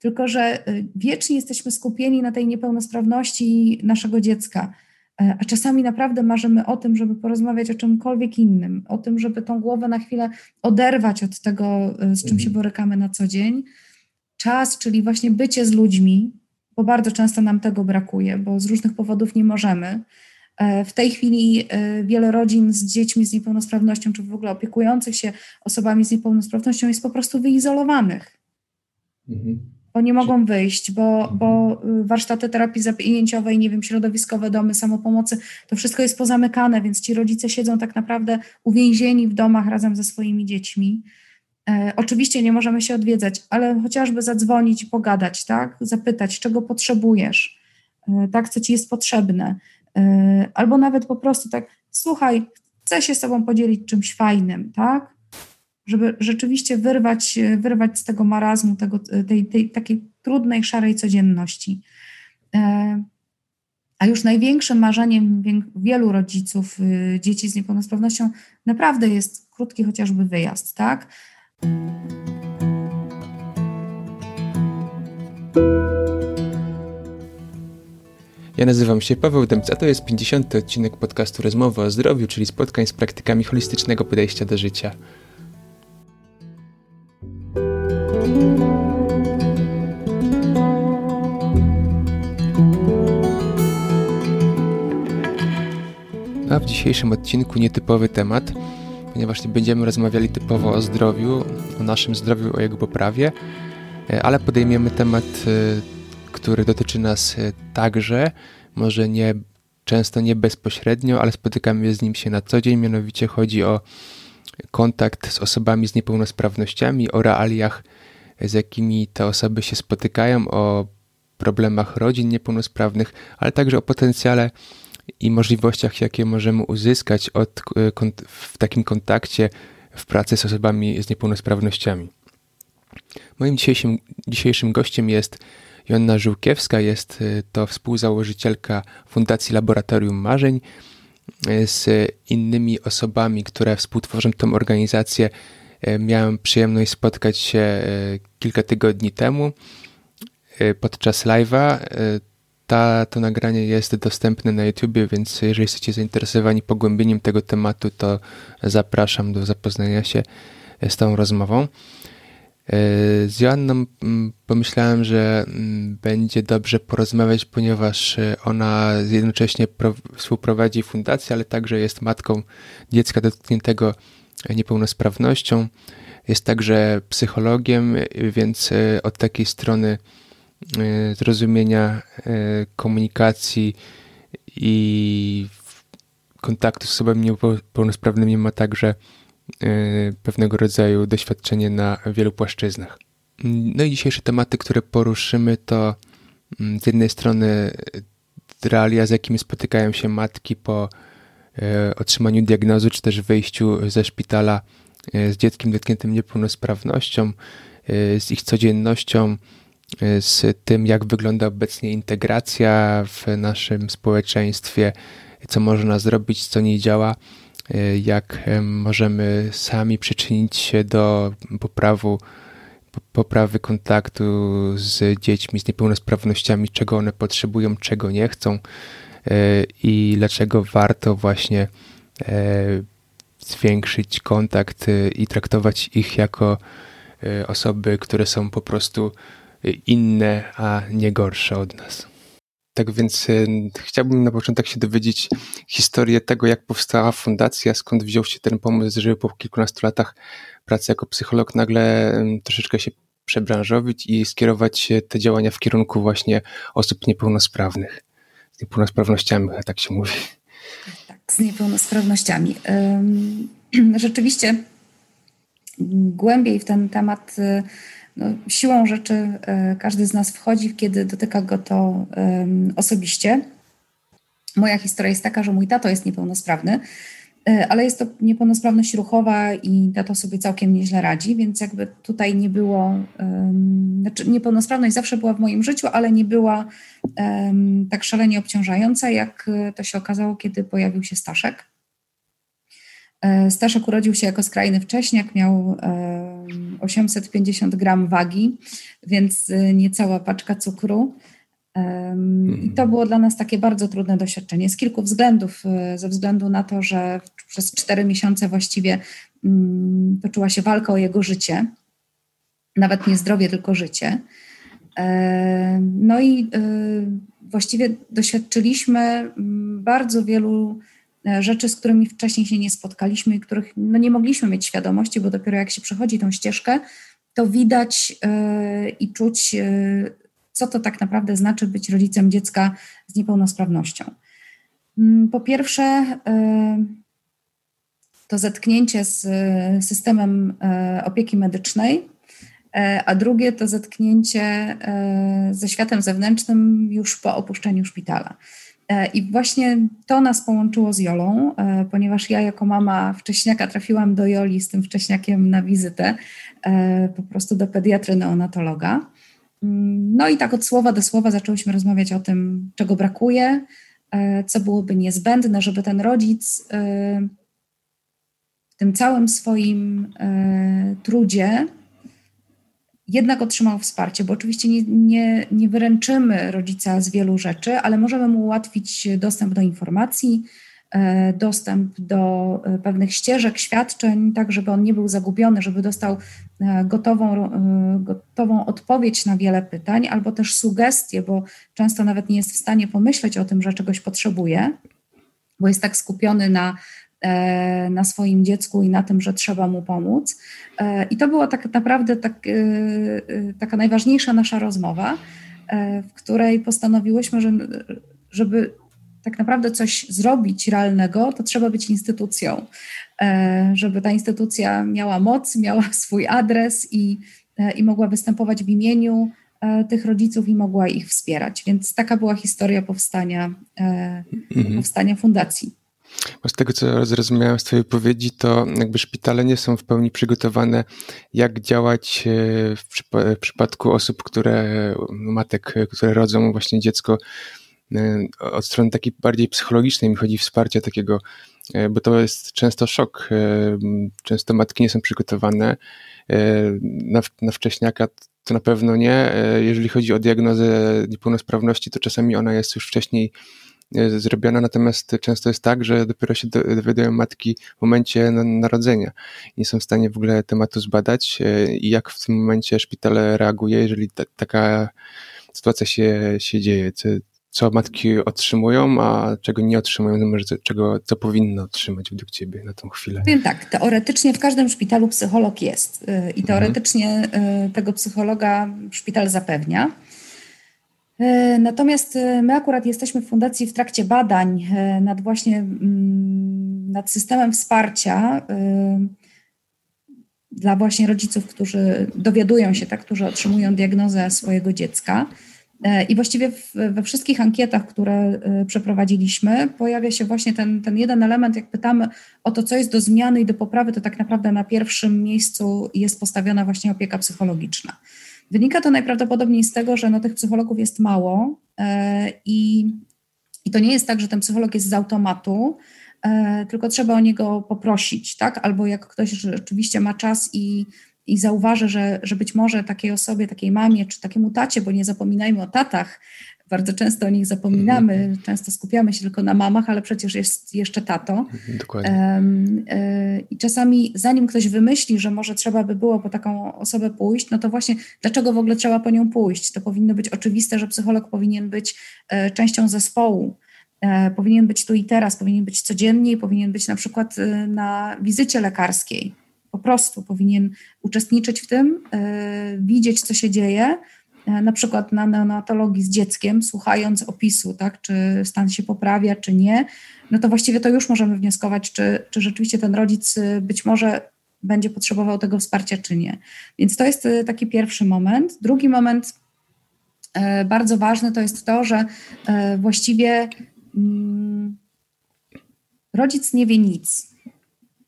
tylko że wiecznie jesteśmy skupieni na tej niepełnosprawności naszego dziecka. A czasami naprawdę marzymy o tym, żeby porozmawiać o czymkolwiek innym, o tym, żeby tą głowę na chwilę oderwać od tego, z czym się mhm. borykamy na co dzień. Czas, czyli właśnie bycie z ludźmi, bo bardzo często nam tego brakuje, bo z różnych powodów nie możemy. E, w tej chwili e, wiele rodzin z dziećmi z niepełnosprawnością, czy w ogóle opiekujących się osobami z niepełnosprawnością jest po prostu wyizolowanych. Mhm. Bo nie mogą wyjść, bo, bo y, warsztaty terapii zajęciowej, nie wiem, środowiskowe domy samopomocy, to wszystko jest pozamykane, więc ci rodzice siedzą tak naprawdę uwięzieni w domach razem ze swoimi dziećmi. E, oczywiście nie możemy się odwiedzać, ale chociażby zadzwonić i pogadać, tak? Zapytać, czego potrzebujesz, e, tak, co ci jest potrzebne. E, albo nawet po prostu tak, słuchaj, chcę się z tobą podzielić czymś fajnym, tak? Żeby rzeczywiście wyrwać, wyrwać z tego marazmu, tego, tej, tej takiej trudnej, szarej codzienności. A już największym marzeniem wielu rodziców dzieci z niepełnosprawnością naprawdę jest krótki chociażby wyjazd, tak? Ja nazywam się Paweł Dębc, a to jest 50. odcinek podcastu Rozmowy o zdrowiu, czyli spotkań z praktykami holistycznego podejścia do życia. A w dzisiejszym odcinku nietypowy temat – ponieważ nie będziemy rozmawiali typowo o zdrowiu, o naszym zdrowiu, o jego poprawie, e, ale podejmiemy temat, e, który dotyczy nas e, także, może nie często nie bezpośrednio, ale spotykamy z nim się na co dzień, mianowicie chodzi o kontakt z osobami z niepełnosprawnościami, o realiach, z jakimi te osoby się spotykają, o problemach rodzin niepełnosprawnych, ale także o potencjale i możliwościach, jakie możemy uzyskać od, e, w takim kontakcie w pracy z osobami z niepełnosprawnościami. Moim dzisiejszym, dzisiejszym gościem jest Joanna Żółkiewska, jest e, to współzałożycielka Fundacji Laboratorium Marzeń. E, z innymi osobami, które współtworzą tę organizację, miałem przyjemność spotkać się kilka tygodni temu podczas live'a ta, to nagranie jest dostępne na YouTubie, więc jeżeli jesteście zainteresowani pogłębieniem tego tematu, to zapraszam do zapoznania się z tą rozmową. E, z Joanną mm, pomyślałem, że mm, będzie dobrze porozmawiać, ponieważ ona jednocześnie współprowadzi fundację, ale także jest matką dziecka dotkniętego niepełnosprawnością. Jest także psychologiem, więc e, od takiej strony E, zrozumienia e, komunikacji i kontaktu z osobami niepełnosprawnymi ma także e, pewnego rodzaju doświadczenie na wielu płaszczyznach. No i dzisiejsze tematy, które poruszymy, to mm, z jednej strony realia, z jakimi spotykają się matki po otrzymaniu diagnozy, czy też wyjściu ze szpitala z dzieckiem dotkniętym niepełnosprawnością, z ich codziennością, z tym, jak wygląda obecnie integracja w naszym społeczeństwie, co można zrobić, co nie działa, jak możemy sami przyczynić się do poprawu, poprawy kontaktu z dziećmi z niepełnosprawnościami, czego one potrzebują, czego nie chcą i dlaczego warto właśnie zwiększyć kontakt i traktować ich jako osoby, które są po prostu inne, a nie gorsze od nas. Tak więc e, chciałbym na początek się dowiedzieć historię tego, jak powstała fundacja, skąd wziął się ten pomysł, żeby po kilkunastu latach pracy jako psycholog nagle troszeczkę się przebranżowić i skierować te działania w kierunku właśnie osób niepełnosprawnych. Z niepełnosprawnościami, tak się mówi. Tak, z niepełnosprawnościami. Rzeczywiście głębiej w ten temat y, no, siłą rzeczy e, każdy z nas wchodzi, kiedy dotyka go to osobiście. Moja historia jest taka, że mój tato jest niepełnosprawny, e, ale jest to niepełnosprawność ruchowa i tato sobie całkiem nieźle radzi, więc jakby tutaj nie było, znaczy niepełnosprawność zawsze była w moim życiu, ale nie była tak szalenie obciążająca, jak to się okazało, kiedy pojawił się Staszek. E, Staszek urodził się jako skrajny wcześniak, miał 850 gram wagi, więc niecała paczka cukru. I to było dla nas takie bardzo trudne doświadczenie z kilku względów. Ze względu na to, że przez cztery miesiące właściwie mm, toczyła się walka o jego życie, nawet nie zdrowie, tylko życie. No i właściwie doświadczyliśmy mm, bardzo wielu e, rzeczy, z którymi wcześniej się nie spotkaliśmy i których no, nie mogliśmy mieć świadomości, bo dopiero jak się przechodzi tą ścieżkę, to widać e, i czuć, e, co to tak naprawdę znaczy być rodzicem dziecka z niepełnosprawnością. Mm, po pierwsze, to zetknięcie z systemem opieki medycznej, E, a drugie to zetknięcie e, ze światem zewnętrznym już po opuszczeniu szpitala. E, I właśnie to nas połączyło z Jolą, ponieważ ja jako mama wcześniaka trafiłam do Joli z tym wcześniakiem na wizytę, po prostu do pediatry neonatologa. Mm, no i tak od słowa do słowa zaczęłyśmy rozmawiać o tym, czego brakuje, co byłoby niezbędne, żeby ten rodzic w tym całym swoim trudzie jednak otrzymał wsparcie, bo oczywiście nie, nie, nie wyręczymy rodzica z wielu rzeczy, ale możemy mu ułatwić dostęp do informacji, e, dostęp do e, pewnych ścieżek, świadczeń, tak żeby on nie był zagubiony, żeby dostał e, gotową, gotową odpowiedź na wiele pytań, albo też sugestie, bo często nawet nie jest w stanie pomyśleć o tym, że czegoś potrzebuje, bo jest tak skupiony na na swoim dziecku i na tym, że trzeba mu pomóc. E, I to była tak naprawdę tak, e, taka najważniejsza nasza rozmowa, w której postanowiłyśmy, że, żeby tak naprawdę coś zrobić realnego, to trzeba być instytucją, żeby ta instytucja miała moc, miała swój adres i, i mogła występować w imieniu tych rodziców i mogła ich wspierać. Więc taka była historia powstania, mhm. powstania fundacji. Bo z tego, co zrozumiałem z Twojej wypowiedzi, to jakby szpitale nie są w pełni przygotowane, jak działać e, w, przypa w przypadku osób, które, matek, które rodzą właśnie dziecko e, od strony takiej bardziej psychologicznej mi chodzi wsparcia takiego, e, bo to jest często szok. Często matki nie są przygotowane na, na wcześniaka, to na pewno nie. Jeżeli chodzi o diagnozę niepełnosprawności, to czasami ona jest już wcześniej zrobiona, natomiast często jest tak, że dopiero się dowiadują matki w momencie narodzenia. Nie są w stanie w ogóle tematu zbadać e, i jak w tym momencie szpital reaguje, jeżeli ta, taka sytuacja się, się dzieje. Co, matki otrzymują, a czego nie otrzymują, no może czego, co powinno otrzymać według Ciebie na tą chwilę? Wiem tak, teoretycznie w każdym szpitalu psycholog jest y, i teoretycznie mhm. tego psychologa szpital zapewnia. E, natomiast e, my akurat jesteśmy w fundacji w trakcie badań e, nad właśnie mm, nad systemem wsparcia dla właśnie rodziców, którzy dowiadują się, tak, którzy otrzymują diagnozę swojego dziecka. I właściwie we wszystkich ankietach, które przeprowadziliśmy, pojawia się właśnie ten, ten jeden element, jak pytamy o to, co jest do zmiany i do poprawy, to tak naprawdę na pierwszym miejscu jest postawiona właśnie opieka psychologiczna. Wynika to najprawdopodobniej z tego, że no, tych psychologów jest mało e, i, i to nie jest tak, że ten psycholog jest z automatu, e, tylko trzeba o niego poprosić, tak? Albo jak ktoś rzeczywiście ma czas i, i zauważy, że, że być może takiej osobie, takiej mamie czy takiemu tacie, bo nie zapominajmy o tatach, bardzo często o nich zapominamy, mhm. często skupiamy się tylko na mamach, ale przecież jest jeszcze tato. Mhm, dokładnie. E, I czasami zanim ktoś wymyśli, że może trzeba by było po taką osobę pójść, no to właśnie dlaczego w ogóle trzeba po nią pójść? To powinno być oczywiste, że psycholog powinien być e, częścią zespołu. E, powinien być tu i teraz, powinien być codziennie, powinien być na przykład na wizycie lekarskiej. Po prostu powinien uczestniczyć w tym, widzieć, co się dzieje, na przykład na neonatologii z dzieckiem, słuchając opisu, tak, czy stan się poprawia, czy nie, no to właściwie to już możemy wnioskować, czy, czy rzeczywiście ten rodzic y, być może będzie potrzebował tego wsparcia, czy nie. Więc to jest y, taki pierwszy moment. Drugi moment e, bardzo ważny to jest to, że e, właściwie mm, rodzic nie wie nic.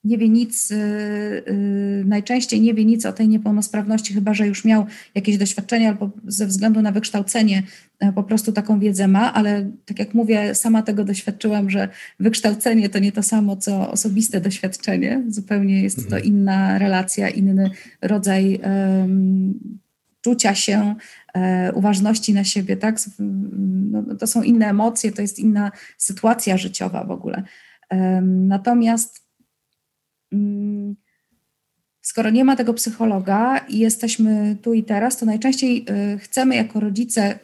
Nie wie nic, y, y, najczęściej nie wie nic o tej niepełnosprawności, chyba że już miał jakieś doświadczenia albo ze względu na wykształcenie e, po prostu taką wiedzę ma, ale tak jak mówię, sama tego doświadczyłam, że wykształcenie to nie to samo, co osobiste doświadczenie. Zupełnie jest to mhm. inna relacja, inny rodzaj um, czucia się, e, uważności na siebie, tak? No, to są inne emocje, to jest inna sytuacja życiowa w ogóle. Natomiast skoro nie ma tego psychologa i jesteśmy tu i teraz, to najczęściej y, chcemy jako rodzice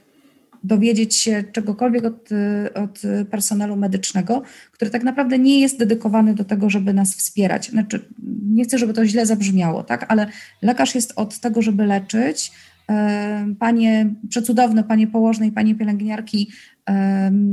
dowiedzieć się czegokolwiek od, y, od personelu medycznego, który tak naprawdę nie jest dedykowany do tego, żeby nas wspierać. Znaczy, nie chcę, żeby to źle zabrzmiało, tak? ale lekarz jest od tego, żeby leczyć. Panie przecudowne, panie położne i panie pielęgniarki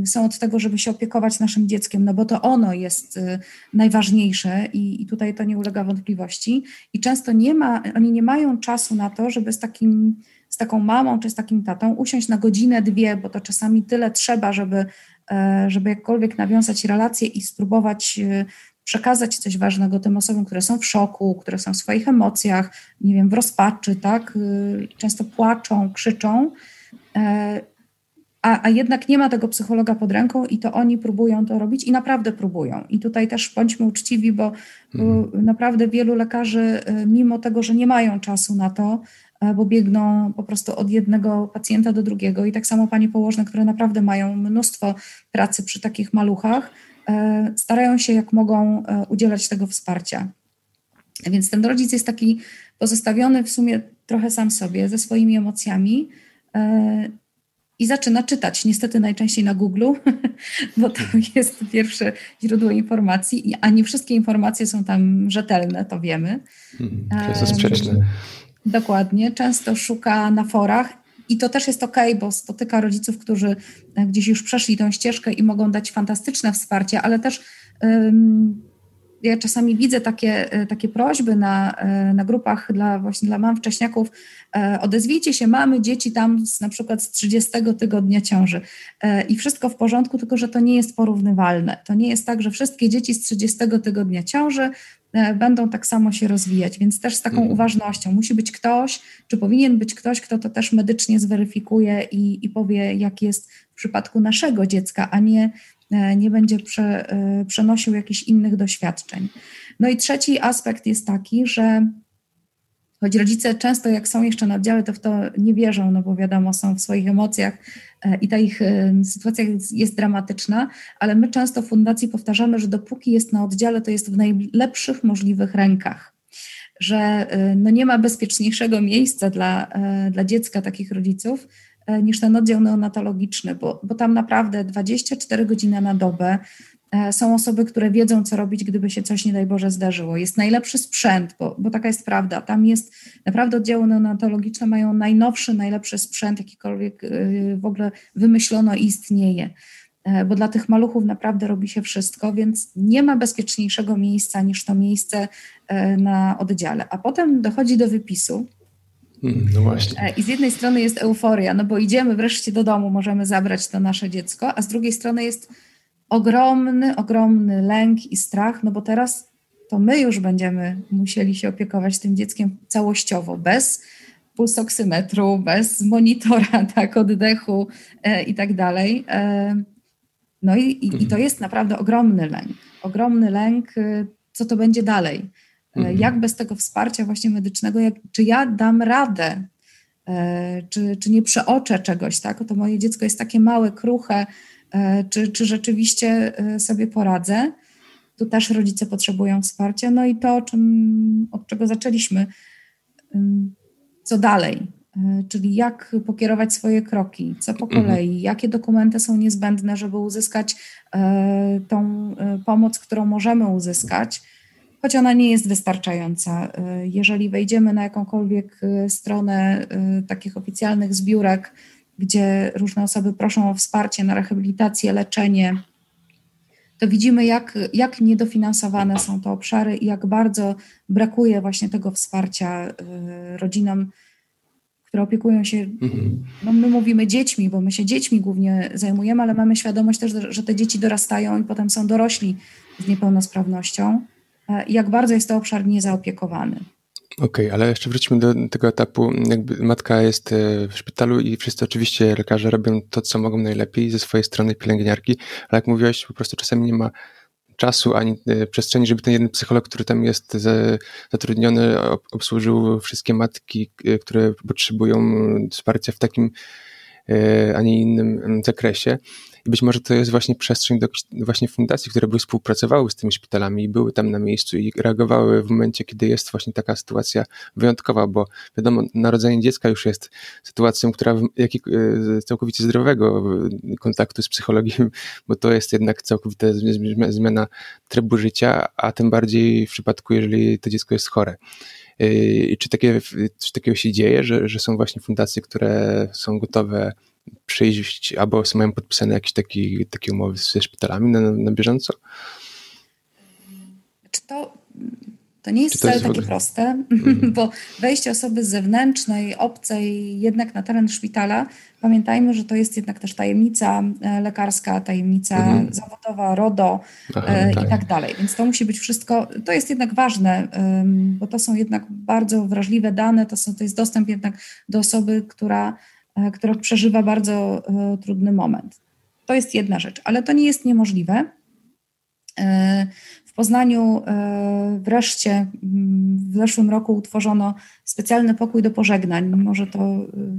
są od tego, żeby się opiekować naszym dzieckiem, no bo to ono jest y, najważniejsze i, i, tutaj to nie ulega wątpliwości. I często nie ma, oni nie mają czasu na to, żeby z takim, z taką mamą czy z takim tatą usiąść na godzinę, dwie, bo to czasami tyle trzeba, żeby, e, żeby jakkolwiek nawiązać relacje i spróbować y, przekazać coś ważnego tym osobom, które są w szoku, które są w swoich emocjach, nie wiem, w rozpaczy, tak, y, często płaczą, krzyczą e, a, a jednak nie ma tego psychologa pod ręką i to oni próbują to robić i naprawdę próbują. I tutaj też bądźmy uczciwi, bo mhm. naprawdę wielu lekarzy, y, mimo tego, że nie mają czasu na to, y, bo biegną po prostu od jednego pacjenta do drugiego i tak samo pani położne, które naprawdę mają mnóstwo pracy przy takich maluchach, y, starają się jak mogą udzielać tego wsparcia. Więc ten rodzic jest taki pozostawiony w sumie trochę sam sobie, ze swoimi emocjami i zaczyna czytać, niestety najczęściej na Google, bo to jest pierwsze źródło informacji, a nie wszystkie informacje są tam rzetelne, to wiemy. Hmm, często sprzeczne. Dokładnie, często szuka na forach i to też jest ok, bo spotyka rodziców, którzy gdzieś już przeszli tą ścieżkę i mogą dać fantastyczne wsparcie, ale też um, ja czasami widzę takie, e, takie prośby na, e, na grupach dla właśnie dla mam wcześniaków, e, odezwijcie się, mamy dzieci tam z, na przykład z 30 tygodnia ciąży i wszystko w porządku, tylko że to nie jest porównywalne. To nie jest tak, że wszystkie dzieci z 30 tygodnia ciąży będą tak samo się rozwijać, więc też z taką mhm. uważnością. Musi być ktoś, czy powinien być ktoś, kto to też medycznie zweryfikuje i, i powie, jak jest w przypadku naszego dziecka, a nie nie będzie prze, e, przenosił jakichś innych doświadczeń. No i trzeci aspekt jest taki, że choć rodzice często jak są jeszcze na oddziale, to w to nie wierzą, no bo wiadomo, są w swoich emocjach e, i ta ich sytuacja jest, jest dramatyczna, ale my często w fundacji powtarzamy, że dopóki jest na oddziale, to jest w najlepszych możliwych rękach że no nie ma bezpieczniejszego miejsca dla, dla dziecka takich rodziców, E, niż ten oddział neonatologiczny, bo, bo tam naprawdę 24 godziny na dobę e, są osoby, które wiedzą, co robić, gdyby się coś, nie daj Boże, zdarzyło. Jest najlepszy sprzęt, bo, bo taka jest prawda. Tam jest naprawdę oddziały neonatologiczne mają najnowszy, najlepszy sprzęt, jakikolwiek e, w ogóle wymyślono i istnieje. Bo dla tych maluchów naprawdę robi się wszystko, więc nie ma bezpieczniejszego miejsca niż to miejsce na oddziale. A potem dochodzi do wypisu no właśnie. E, I z jednej strony jest euforia, no bo idziemy wreszcie do domu, możemy zabrać to nasze dziecko, a z drugiej strony jest ogromny, ogromny lęk i strach, no bo teraz to my już będziemy musieli się opiekować tym dzieckiem całościowo, bez pulsoksymetru, bez monitora, tak, oddechu e, i tak dalej. E, no i, i, i to mhm. jest naprawdę ogromny lęk. Ogromny lęk, e, co to będzie dalej mhm. Jak bez tego wsparcia właśnie medycznego, jak, czy ja dam radę, e, czy, czy nie przeoczę czegoś, tak? To moje dziecko jest takie małe, kruche, e, czy, czy rzeczywiście sobie poradzę. Tu też rodzice potrzebują wsparcia. No i to, czym, od czego zaczęliśmy, co dalej, czyli jak pokierować swoje kroki, co po mhm. kolei, jakie dokumenty są niezbędne, żeby uzyskać tą pomoc, którą możemy uzyskać choć ona nie jest wystarczająca. Y, jeżeli wejdziemy na jakąkolwiek y, stronę y, takich oficjalnych zbiórek, gdzie różne osoby proszą o wsparcie na rehabilitację, leczenie, to widzimy, jak, jak niedofinansowane są te obszary i jak bardzo brakuje właśnie tego wsparcia rodzinom, które opiekują się, mhm. no my mówimy dziećmi, bo my się dziećmi głównie zajmujemy, ale mamy świadomość też, że te dzieci dorastają i potem są dorośli z niepełnosprawnością. Jak bardzo jest to obszar niezaopiekowany. Okej, okay, ale jeszcze wróćmy do tego etapu, jakby matka jest w szpitalu i wszyscy oczywiście lekarze robią to, co mogą najlepiej ze swojej strony pielęgniarki, ale jak mówiłaś, po prostu czasami nie ma czasu ani e, przestrzeni, żeby ten jeden psycholog, który tam jest zatrudniony, obsłużył wszystkie matki, e, które potrzebują wsparcia w takim, e, a nie innym zakresie. I być może to jest właśnie przestrzeń do właśnie fundacji, które by współpracowały z tymi szpitalami i były tam na miejscu i reagowały w momencie, kiedy jest właśnie taka sytuacja wyjątkowa, bo wiadomo, narodzenie dziecka już jest sytuacją, która jak, e, całkowicie zdrowego kontaktu z psychologiem, bo to jest jednak całkowita zmiana trybu życia, a tym bardziej w przypadku, jeżeli to dziecko jest chore. E, czy takie, coś takiego się dzieje, że, że są właśnie fundacje, które są gotowe przyjść, albo mają podpisane jakieś taki, takie umowy ze szpitalami na, na bieżąco? Czy to, to nie jest wcale jest takie proste, mm. bo wejście osoby zewnętrznej, obcej jednak na teren szpitala, pamiętajmy, że to jest jednak też tajemnica e, lekarska, tajemnica mm. zawodowa, RODO Aha, e, tak. i tak dalej. Więc to musi być wszystko, to jest jednak ważne, bo to są jednak bardzo wrażliwe dane, to, są, to jest dostęp jednak do osoby, która która przeżywa bardzo e, trudny moment. To jest jedna rzecz, ale to nie jest niemożliwe. E, w Poznaniu wreszcie w zeszłym roku utworzono specjalny pokój do pożegnań. Może to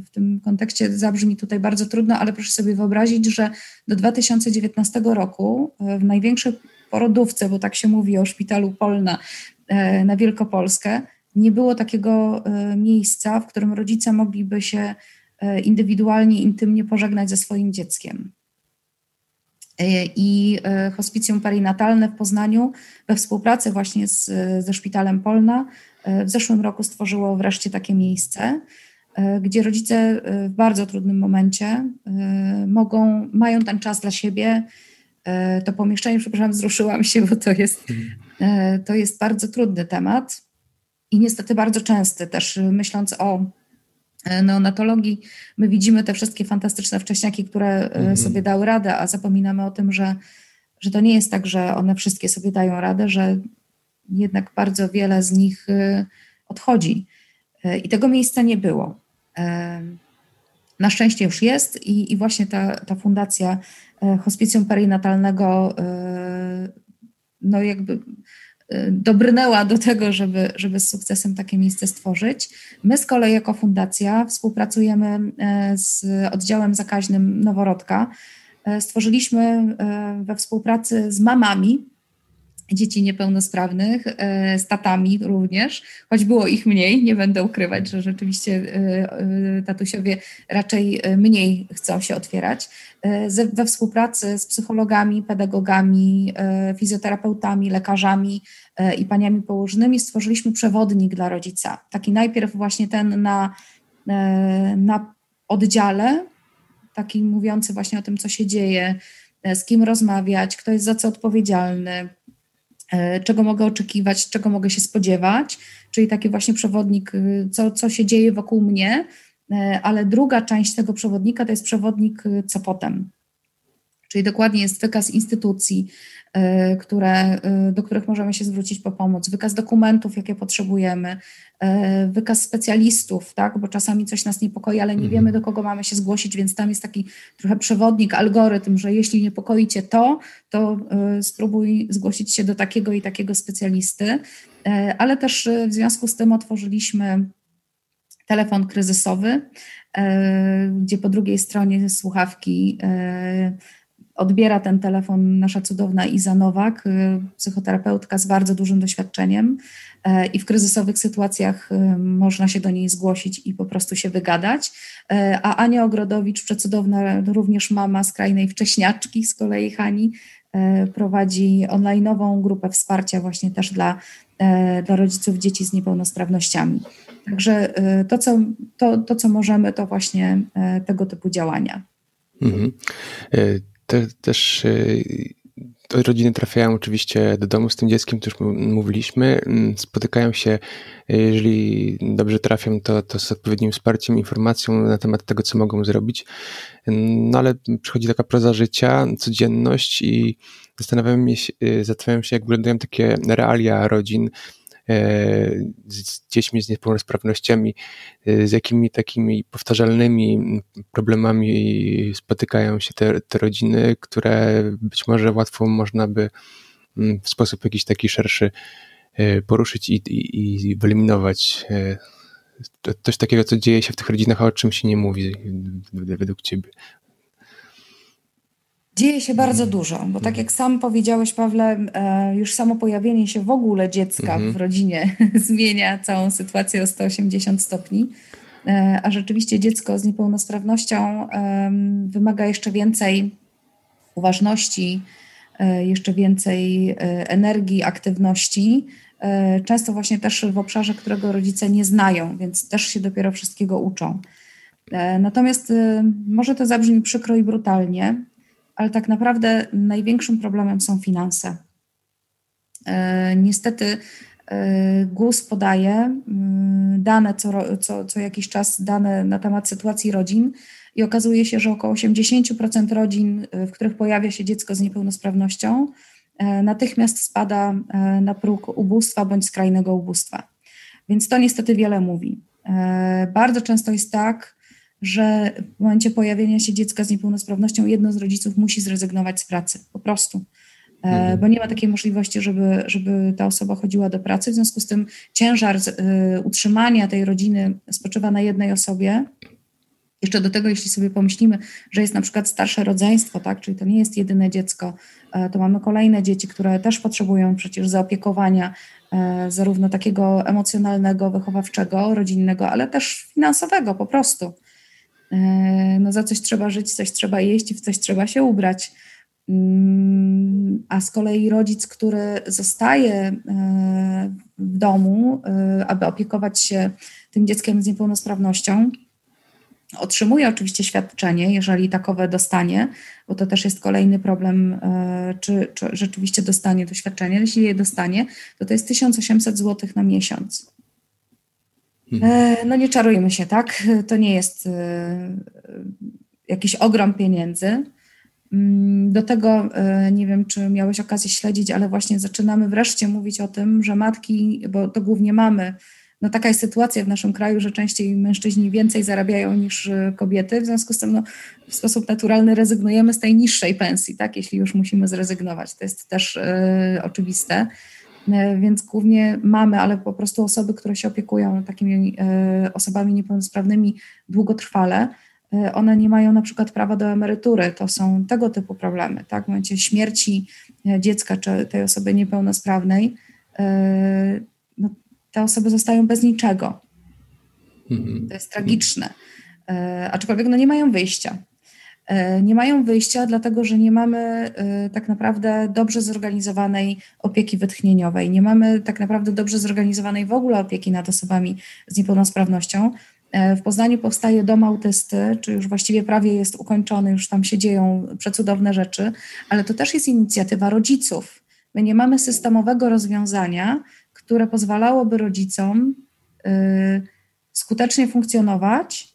w tym kontekście zabrzmi tutaj bardzo trudno, ale proszę sobie wyobrazić, że do 2019 roku w największej porodówce, bo tak się mówi o szpitalu Polna na Wielkopolskę, nie było takiego miejsca, w którym rodzice mogliby się E, indywidualnie, intymnie pożegnać ze swoim dzieckiem. E, I e, hospicjum perinatalne w Poznaniu we współpracy właśnie z, ze Szpitalem Polna w zeszłym roku stworzyło wreszcie takie miejsce, gdzie rodzice w bardzo trudnym momencie mogą, mają ten czas dla siebie. To pomieszczenie, przepraszam, wzruszyłam się, bo to jest, to jest bardzo trudny temat i niestety bardzo częsty też, myśląc o E, neonatologii my widzimy te wszystkie fantastyczne wcześniaki, które e, mhm. sobie dały radę, a zapominamy o tym, że, że to nie jest tak, że one wszystkie sobie dają radę, że jednak bardzo wiele z nich e, odchodzi. I tego miejsca nie było. Na szczęście już jest i, i właśnie ta, ta fundacja hospicjum perinatalnego no jakby dobrnęła do tego, żeby, żeby z sukcesem takie miejsce stworzyć. My z kolei jako fundacja współpracujemy e, z oddziałem zakaźnym Noworodka. E, stworzyliśmy e, we współpracy z mamami dzieci niepełnosprawnych, z tatami również, choć było ich mniej, nie będę ukrywać, że rzeczywiście tatusiowie raczej mniej chcą się otwierać. We współpracy z psychologami, pedagogami, fizjoterapeutami, lekarzami i paniami położnymi stworzyliśmy przewodnik dla rodzica. Taki najpierw właśnie ten na, na oddziale, taki mówiący właśnie o tym, co się dzieje, z kim rozmawiać, kto jest za co odpowiedzialny, E, czego mogę oczekiwać, czego mogę się spodziewać, czyli taki właśnie przewodnik, co, co się dzieje wokół mnie, e, ale druga część tego przewodnika to jest przewodnik, y, co potem. Czyli dokładnie jest wykaz instytucji, E, które, e, do których możemy się zwrócić po pomoc, wykaz dokumentów, jakie potrzebujemy, e, wykaz specjalistów, tak, bo czasami coś nas niepokoi, ale nie mhm. wiemy, do kogo mamy się zgłosić, więc tam jest taki trochę przewodnik, algorytm, że jeśli niepokoi Cię to, to spróbuj zgłosić się do takiego i takiego specjalisty, ale też w związku z tym otworzyliśmy telefon kryzysowy, gdzie po drugiej stronie słuchawki odbiera ten telefon nasza cudowna Iza Nowak, y, psychoterapeutka z bardzo dużym doświadczeniem e, i w kryzysowych sytuacjach można się do niej zgłosić i po prostu się wygadać. E, a Ania Ogrodowicz, przecudowna również mama skrajnej wcześniaczki z kolei Hani, e, prowadzi online'ową grupę wsparcia właśnie też dla, dla rodziców dzieci z niepełnosprawnościami. Także to co, to, to, co możemy, to właśnie tego typu działania. Mhm te, też y, rodziny trafiają oczywiście do domu z tym dzieckiem, to już mówiliśmy. Mm, spotykają się, jeżeli dobrze trafią, to, to z odpowiednim wsparciem, informacją na temat tego, co mogą zrobić. No ale przychodzi taka proza życia, codzienność i zastanawiam się, zastanawiam się jak wyglądają takie realia rodzin, z dziećmi z niepełnosprawnościami, e, z jakimi takimi powtarzalnymi problemami spotykają się te, te rodziny, które być może łatwo można by mm, w sposób jakiś taki szerszy e, poruszyć i, i, i wyeliminować coś takiego, co dzieje się w tych rodzinach, a o czym się nie mówi według Ciebie. Dzieje się bardzo mhm. dużo, bo tak mhm. jak sam powiedziałeś, Pawle, e, już samo pojawienie się w ogóle dziecka mhm. w rodzinie zmienia całą sytuację o 180 stopni. E, a rzeczywiście dziecko z niepełnosprawnością wymaga jeszcze więcej uważności, e, jeszcze więcej energii, aktywności. Często właśnie też w obszarze, którego rodzice nie znają, więc też się dopiero wszystkiego uczą. Natomiast może to zabrzmi przykro i brutalnie, ale tak naprawdę największym problemem są finanse. E, niestety e, GUS podaje mm, dane co, co, co jakiś czas, dane na temat sytuacji rodzin i okazuje się, że około 80% rodzin, w których pojawia się dziecko z niepełnosprawnością, e, natychmiast spada na próg ubóstwa bądź skrajnego ubóstwa. Więc to niestety wiele mówi. Bardzo często jest tak, że w momencie pojawienia się dziecka z niepełnosprawnością jedno z rodziców musi zrezygnować z pracy, po prostu. E, mhm. Bo nie ma takiej możliwości, żeby, żeby ta osoba chodziła do pracy. W związku z tym ciężar z, y, utrzymania tej rodziny spoczywa na jednej osobie. Jeszcze do tego, jeśli sobie pomyślimy, że jest na przykład starsze rodzeństwo, tak, czyli to nie jest jedyne dziecko, e, to mamy kolejne dzieci, które też potrzebują przecież zaopiekowania, zarówno takiego emocjonalnego, wychowawczego, rodzinnego, ale też finansowego po prostu. E, no za coś trzeba żyć, coś trzeba jeść i w coś trzeba się ubrać. Mm, a z kolei rodzic, który zostaje e, w domu, e, aby opiekować się tym dzieckiem z niepełnosprawnością, otrzymuje oczywiście świadczenie, jeżeli takowe dostanie, bo to też jest kolejny problem, czy, czy rzeczywiście dostanie to świadczenie. Jeśli je dostanie, to to jest 1800 zł na miesiąc. Mhm. E, no nie czarujmy się, tak? To nie jest e, jakiś ogrom pieniędzy. Mm, do tego e, nie wiem, czy miałeś okazję śledzić, ale właśnie zaczynamy wreszcie mówić o tym, że matki, bo to głównie mamy, no taka jest sytuacja w naszym kraju, że częściej mężczyźni więcej zarabiają niż kobiety, w związku z tym no, w sposób naturalny rezygnujemy z tej niższej pensji, tak, jeśli już musimy zrezygnować. To jest też y, oczywiste. E, więc głównie mamy, ale po prostu osoby, które się opiekują takimi e, osobami niepełnosprawnymi długotrwale, e, one nie mają na przykład prawa do emerytury. To są tego typu problemy. Tak? W momencie śmierci dziecka czy tej osoby niepełnosprawnej, no, te osoby zostają bez niczego. Mhm. To jest tragiczne. Aczkolwiek no, nie mają wyjścia. E, nie mają wyjścia, dlatego że nie mamy e, tak naprawdę dobrze zorganizowanej opieki wytchnieniowej, nie mamy tak naprawdę dobrze zorganizowanej w ogóle opieki nad osobami z niepełnosprawnością. E, w Poznaniu powstaje dom autysty, czy już właściwie prawie jest ukończony, już tam się dzieją przecudowne rzeczy, ale to też jest inicjatywa rodziców. My nie mamy systemowego rozwiązania, które pozwalałoby rodzicom skutecznie funkcjonować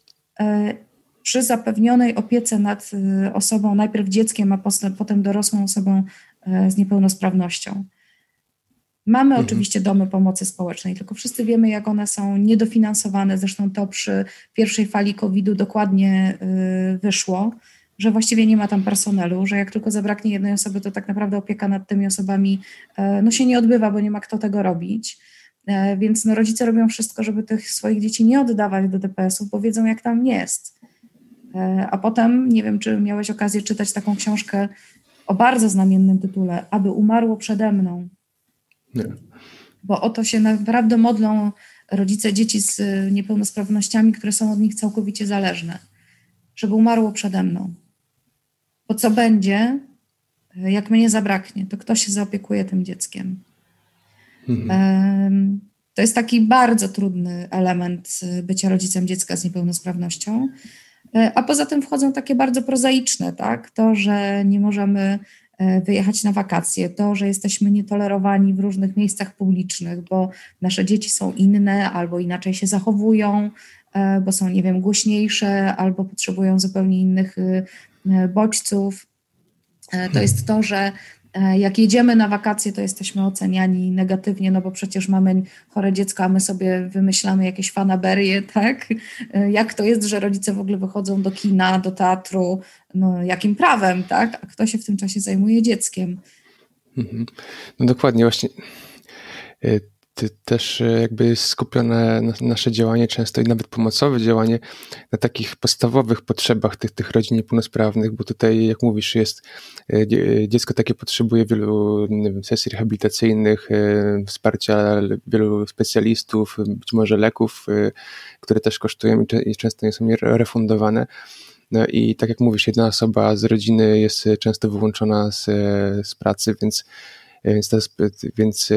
przy zapewnionej opiece nad y, osobą, najpierw dzieckiem, a potem dorosłą osobą e, z niepełnosprawnością. Mamy mhm. oczywiście domy pomocy społecznej, tylko wszyscy wiemy, jak one są niedofinansowane. Zresztą to przy pierwszej fali COVID-u dokładnie y, wyszło, że właściwie nie ma tam personelu, że jak tylko zabraknie jednej osoby, to tak naprawdę opieka nad tymi osobami e, no, się nie odbywa, bo nie ma kto tego robić. E, więc no, rodzice robią wszystko, żeby tych swoich dzieci nie oddawać do DPS-ów, bo wiedzą, jak tam jest. E, a potem, nie wiem, czy miałeś okazję czytać taką książkę o bardzo znamiennym tytule, Aby umarło przede mną. Nie. Bo o to się naprawdę modlą rodzice dzieci z niepełnosprawnościami, które są od nich całkowicie zależne. Żeby umarło przede mną. Bo co będzie, jak mnie zabraknie, to kto się zaopiekuje tym dzieckiem? Mhm. To jest taki bardzo trudny element bycia rodzicem dziecka z niepełnosprawnością. E, a poza tym wchodzą takie bardzo prozaiczne, tak? To, że nie możemy wyjechać na wakacje, to, że jesteśmy nietolerowani w różnych miejscach publicznych, bo nasze dzieci są inne albo inaczej się zachowują, bo są, nie wiem, głośniejsze albo potrzebują zupełnie innych bodźców. To jest to, że E, jak jedziemy na wakacje, to jesteśmy oceniani negatywnie, no bo przecież mamy chore dziecko, a my sobie wymyślamy jakieś fanaberie, tak? E, jak to jest, że rodzice w ogóle wychodzą do kina, do teatru, no jakim prawem, tak? A kto się w tym czasie zajmuje dzieckiem? Mhm. No dokładnie, właśnie e, też e, jakby skupione nasze działanie, często i nawet pomocowe działanie na takich podstawowych potrzebach tych, tych rodzin niepełnosprawnych, bo tutaj, jak mówisz, jest e, dziecko takie potrzebuje wielu wiem, sesji rehabilitacyjnych, e, wsparcia wielu specjalistów, być może leków, które też kosztują i często nie są refundowane. No i tak jak mówisz, jedna osoba z rodziny jest często wyłączona z, z pracy, więc więc, to jest, więc e,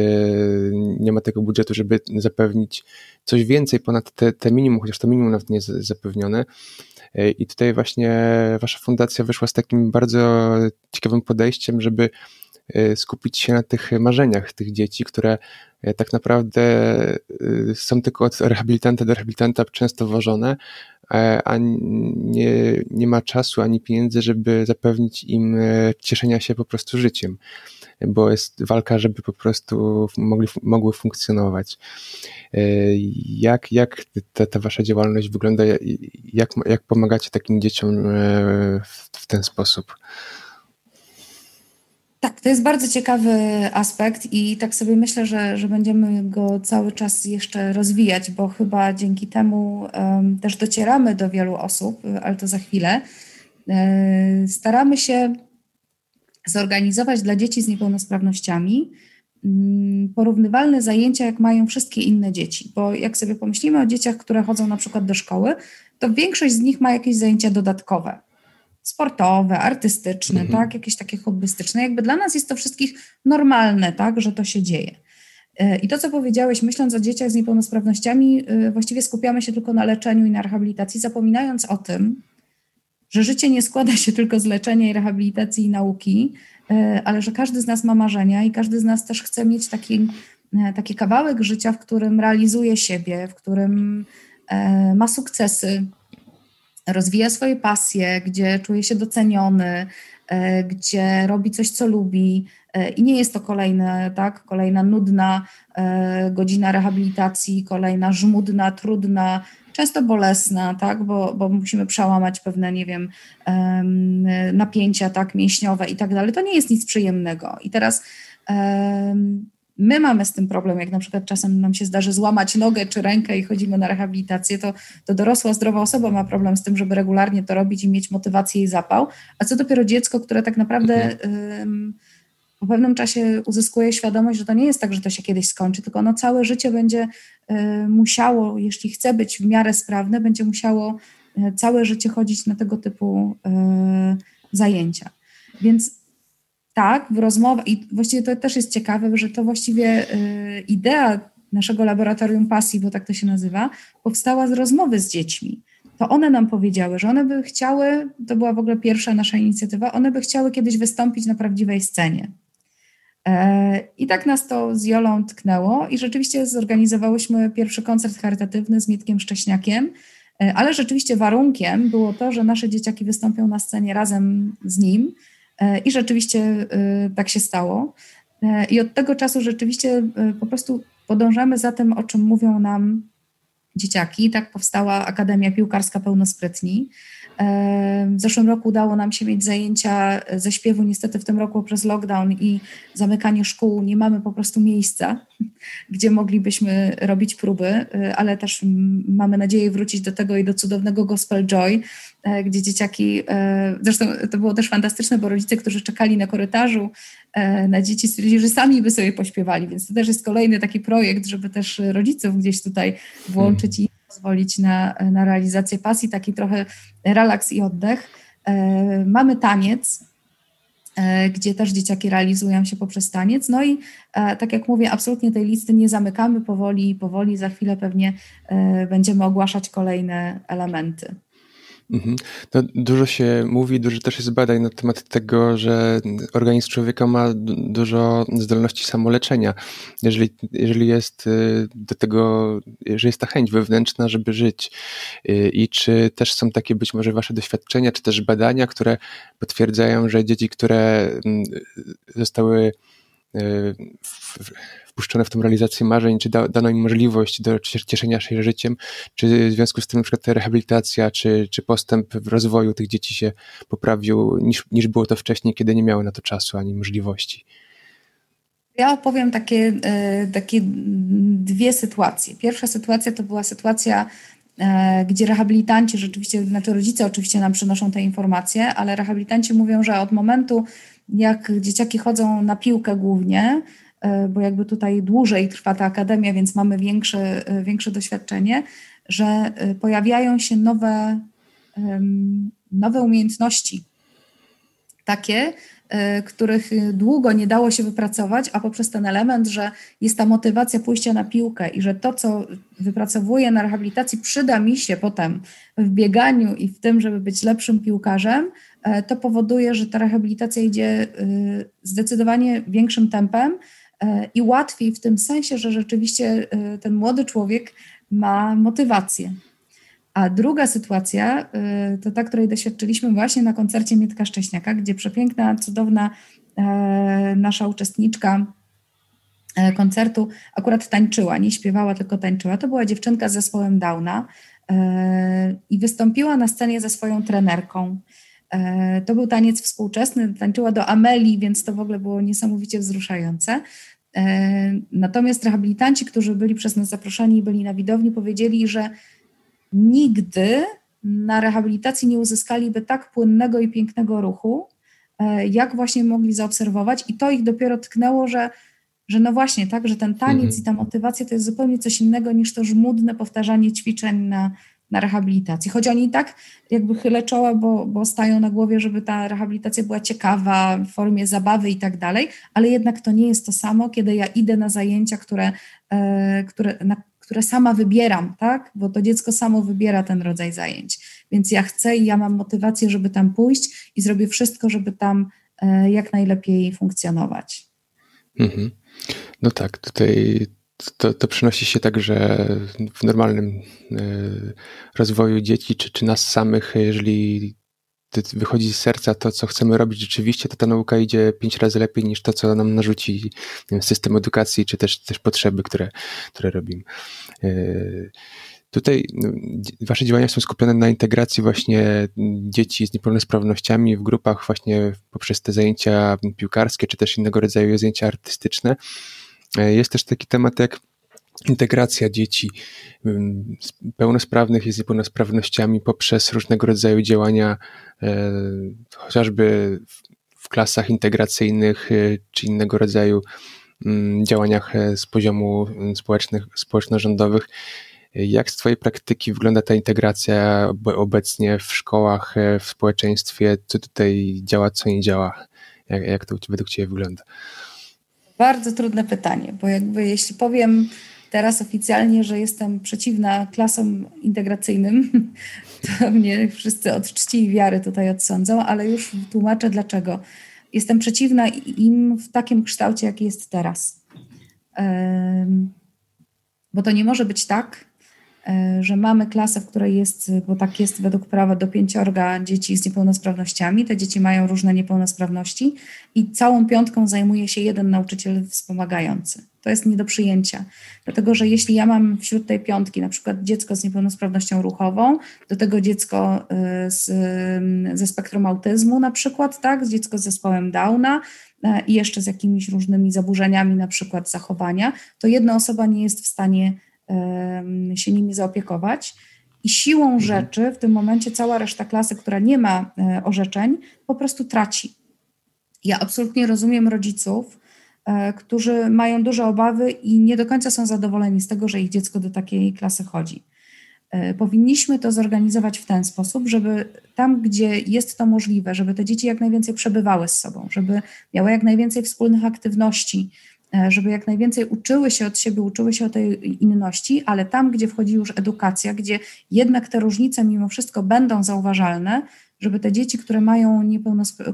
nie ma tego budżetu, żeby zapewnić coś więcej ponad te, te minimum, chociaż to minimum nawet nie jest zapewnione. E, I tutaj właśnie Wasza fundacja wyszła z takim bardzo ciekawym podejściem, żeby e, skupić się na tych marzeniach tych dzieci, które tak naprawdę są tylko od rehabilitanta do rehabilitanta często wożone, a nie, nie ma czasu ani pieniędzy, żeby zapewnić im cieszenia się po prostu życiem bo jest walka, żeby po prostu mogli, mogły funkcjonować. E, jak, jak ta, ta wasza działalność wygląda? Jak, jak pomagacie takim dzieciom e, w, w ten sposób? Tak, to jest bardzo ciekawy aspekt i tak sobie myślę, że, że będziemy go cały czas jeszcze rozwijać, bo chyba dzięki temu um, też docieramy do wielu osób, ale to za chwilę. E, staramy się zorganizować dla dzieci z niepełnosprawnościami mm, porównywalne zajęcia, jak mają wszystkie inne dzieci. Bo jak sobie pomyślimy o dzieciach, które chodzą na przykład do szkoły, to większość z nich ma jakieś zajęcia dodatkowe. Sportowe, artystyczne, mhm. tak, jakieś takie hobbystyczne. Jakby dla nas jest to wszystkich normalne, tak, że to się dzieje. E, I to, co powiedziałeś, myśląc o dzieciach z niepełnosprawnościami, e, właściwie skupiamy się tylko na leczeniu i na rehabilitacji, zapominając o tym, że życie nie składa się tylko z leczenia i rehabilitacji i nauki, e, ale że każdy z nas ma marzenia i każdy z nas też chce mieć taki, e, taki kawałek życia, w którym realizuje siebie, w którym e, ma sukcesy, rozwija swoje pasje, gdzie czuje się doceniony, gdzie robi coś, co lubi. I nie jest to kolejna, tak, kolejna nudna godzina rehabilitacji, kolejna żmudna, trudna, często bolesna, tak, bo, bo musimy przełamać pewne, nie wiem, napięcia, tak, mięśniowe i tak dalej. To nie jest nic przyjemnego. I teraz my mamy z tym problem, jak na przykład czasem nam się zdarzy złamać nogę czy rękę i chodzimy na rehabilitację, to, to dorosła, zdrowa osoba ma problem z tym, żeby regularnie to robić i mieć motywację i zapał, a co dopiero dziecko, które tak naprawdę um, po pewnym czasie uzyskuje świadomość, że to nie jest tak, że to się kiedyś skończy, tylko ono całe życie będzie y, musiało, jeśli chce być w miarę sprawne, będzie musiało y, całe życie chodzić na tego typu y, zajęcia. Więc tak, w rozmowach, i właściwie to też jest ciekawe, że to właściwie idea naszego laboratorium pasji, bo tak to się nazywa, powstała z rozmowy z dziećmi. To one nam powiedziały, że one by chciały, to była w ogóle pierwsza nasza inicjatywa, one by chciały kiedyś wystąpić na prawdziwej scenie. E, I tak nas to z Jolą tknęło i rzeczywiście zorganizowałyśmy pierwszy koncert charytatywny z Mietkiem Szcześniakiem, e, ale rzeczywiście warunkiem było to, że nasze dzieciaki wystąpią na scenie razem z nim e, i rzeczywiście tak się stało. I od tego czasu rzeczywiście po prostu podążamy za tym, o czym mówią nam dzieciaki. Tak powstała Akademia Piłkarska Pełnosprytni. W zeszłym roku udało nam się mieć zajęcia ze śpiewu. Niestety w tym roku przez lockdown i zamykanie szkół nie mamy po prostu miejsca, gdzie moglibyśmy robić próby, ale też mamy nadzieję wrócić do tego i do cudownego Gospel Joy, e, gdzie dzieciaki, e, zresztą to było też fantastyczne, bo rodzice, którzy czekali na korytarzu e, na dzieci, stwierdzili, że sami by sobie pośpiewali, więc to też jest kolejny taki projekt, żeby też rodziców gdzieś tutaj włączyć i pozwolić na, na realizację pasji, taki trochę relaks i oddech. E, mamy taniec, e, gdzie też dzieciaki realizują się poprzez taniec. No i e, tak jak mówię, absolutnie tej listy nie zamykamy powoli, powoli. Za chwilę pewnie będziemy ogłaszać kolejne elementy. Mhm. No, dużo się mówi, dużo też jest badań na temat tego, że organizm człowieka ma dużo zdolności samoleczenia. Jeżeli, jeżeli jest y, do tego, że jest ta chęć wewnętrzna, żeby żyć. Y, I czy też są takie być może wasze doświadczenia, czy też badania, które potwierdzają, że dzieci, które mm, zostały y, wpuszczone w tą realizację marzeń, czy da, dano im możliwość do cieszenia się życiem, czy w związku z tym na przykład rehabilitacja, czy, czy postęp w rozwoju tych dzieci się poprawił niż, niż było to wcześniej, kiedy nie miały na to czasu ani możliwości. Ja opowiem takie, e, takie dwie sytuacje. Pierwsza sytuacja to była sytuacja, e, gdzie rehabilitanci rzeczywiście, znaczy rodzice oczywiście nam przynoszą te informacje, ale rehabilitanci mówią, że od momentu, jak dzieciaki chodzą na piłkę głównie, bo jakby tutaj dłużej trwa ta akademia, więc mamy większe, e, większe doświadczenie, że e, pojawiają się nowe, nowe umiejętności, takie, których długo nie dało się wypracować, a poprzez ten element, że jest ta motywacja pójścia na piłkę i że to, co wypracowuję na rehabilitacji, przyda mi się potem w bieganiu i w tym, żeby być lepszym piłkarzem, to powoduje, że ta rehabilitacja idzie zdecydowanie większym tempem E, i łatwiej w tym sensie, że rzeczywiście e, ten młody człowiek ma motywację. A druga sytuacja e, to ta, której doświadczyliśmy właśnie na koncercie Mietka Szcześniaka, gdzie przepiękna, cudowna nasza uczestniczka koncertu akurat tańczyła, nie śpiewała, tylko tańczyła. To była dziewczynka z zespołem Downa i wystąpiła na scenie ze swoją trenerką. E, to był taniec współczesny, tańczyła do Amelii, więc to w ogóle było niesamowicie wzruszające. E, natomiast rehabilitanci, którzy byli przez nas zaproszeni i byli na widowni, powiedzieli, że nigdy na rehabilitacji nie uzyskaliby tak płynnego i pięknego ruchu, e, jak właśnie mogli zaobserwować, i to ich dopiero tknęło, że, że no właśnie, tak, że ten taniec mhm. i ta motywacja to jest zupełnie coś innego niż to żmudne powtarzanie ćwiczeń na, na rehabilitacji. Choć oni i tak jakby chylę czoła, bo, bo stają na głowie, żeby ta rehabilitacja była ciekawa, w formie zabawy i tak dalej, ale jednak to nie jest to samo, kiedy ja idę na zajęcia, które, e, które, na, które sama wybieram, tak? Bo to dziecko samo wybiera ten rodzaj zajęć. Więc ja chcę i ja mam motywację, żeby tam pójść i zrobię wszystko, żeby tam e, jak najlepiej funkcjonować. Mhm. No tak, tutaj to, to przynosi się także w normalnym e, rozwoju dzieci, czy, czy nas samych, jeżeli wychodzi z serca to, co chcemy robić rzeczywiście, to ta nauka idzie pięć razy lepiej niż to, co nam narzuci system edukacji, czy też, też potrzeby, które, które robimy. E, tutaj no, wasze działania są skupione na integracji właśnie dzieci z niepełnosprawnościami w grupach właśnie poprzez te zajęcia piłkarskie, czy też innego rodzaju zajęcia artystyczne. E, jest też taki temat jak integracja dzieci pełnosprawnych i z niepełnosprawnościami poprzez różnego rodzaju działania, e, chociażby w klasach integracyjnych e, czy innego rodzaju działaniach z poziomu społecznych, społeczno-rządowych. Jak z Twojej praktyki wygląda ta integracja obecnie w szkołach, w społeczeństwie? Co tutaj działa, co nie działa? Jak, jak to według Ciebie wygląda? Bardzo trudne pytanie, bo jakby jeśli powiem teraz oficjalnie, że jestem przeciwna klasom integracyjnym, to mnie wszyscy od czci i wiary tutaj odsądzą, ale już tłumaczę dlaczego. Jestem przeciwna im w takim kształcie, jaki jest teraz. Bo to nie może być tak, że mamy klasę, w której jest, bo tak jest według prawa, do pięciorga dzieci z niepełnosprawnościami. Te dzieci mają różne niepełnosprawności i całą piątką zajmuje się jeden nauczyciel wspomagający. To jest nie do przyjęcia, dlatego że jeśli ja mam wśród tej piątki na przykład dziecko z niepełnosprawnością ruchową, do tego dziecko e, z, ze spektrum autyzmu na przykład, tak, dziecko z zespołem Downa, e, i jeszcze z jakimiś różnymi zaburzeniami, na przykład zachowania, to jedna osoba nie jest w stanie się nimi zaopiekować. I siłą mhm. rzeczy w tym momencie cała reszta klasy, która nie ma e, orzeczeń, po prostu traci. Ja absolutnie rozumiem rodziców, e, którzy mają duże obawy i nie do końca są zadowoleni z tego, że ich dziecko do takiej klasy chodzi. E, powinniśmy to zorganizować w ten sposób, żeby tam, gdzie jest to możliwe, żeby te dzieci jak najwięcej przebywały z sobą, żeby miały jak najwięcej wspólnych aktywności, żeby jak najwięcej uczyły się od siebie, uczyły się o tej inności, ale tam, gdzie wchodzi już edukacja, gdzie jednak te różnice mimo wszystko będą zauważalne, żeby te dzieci, które mają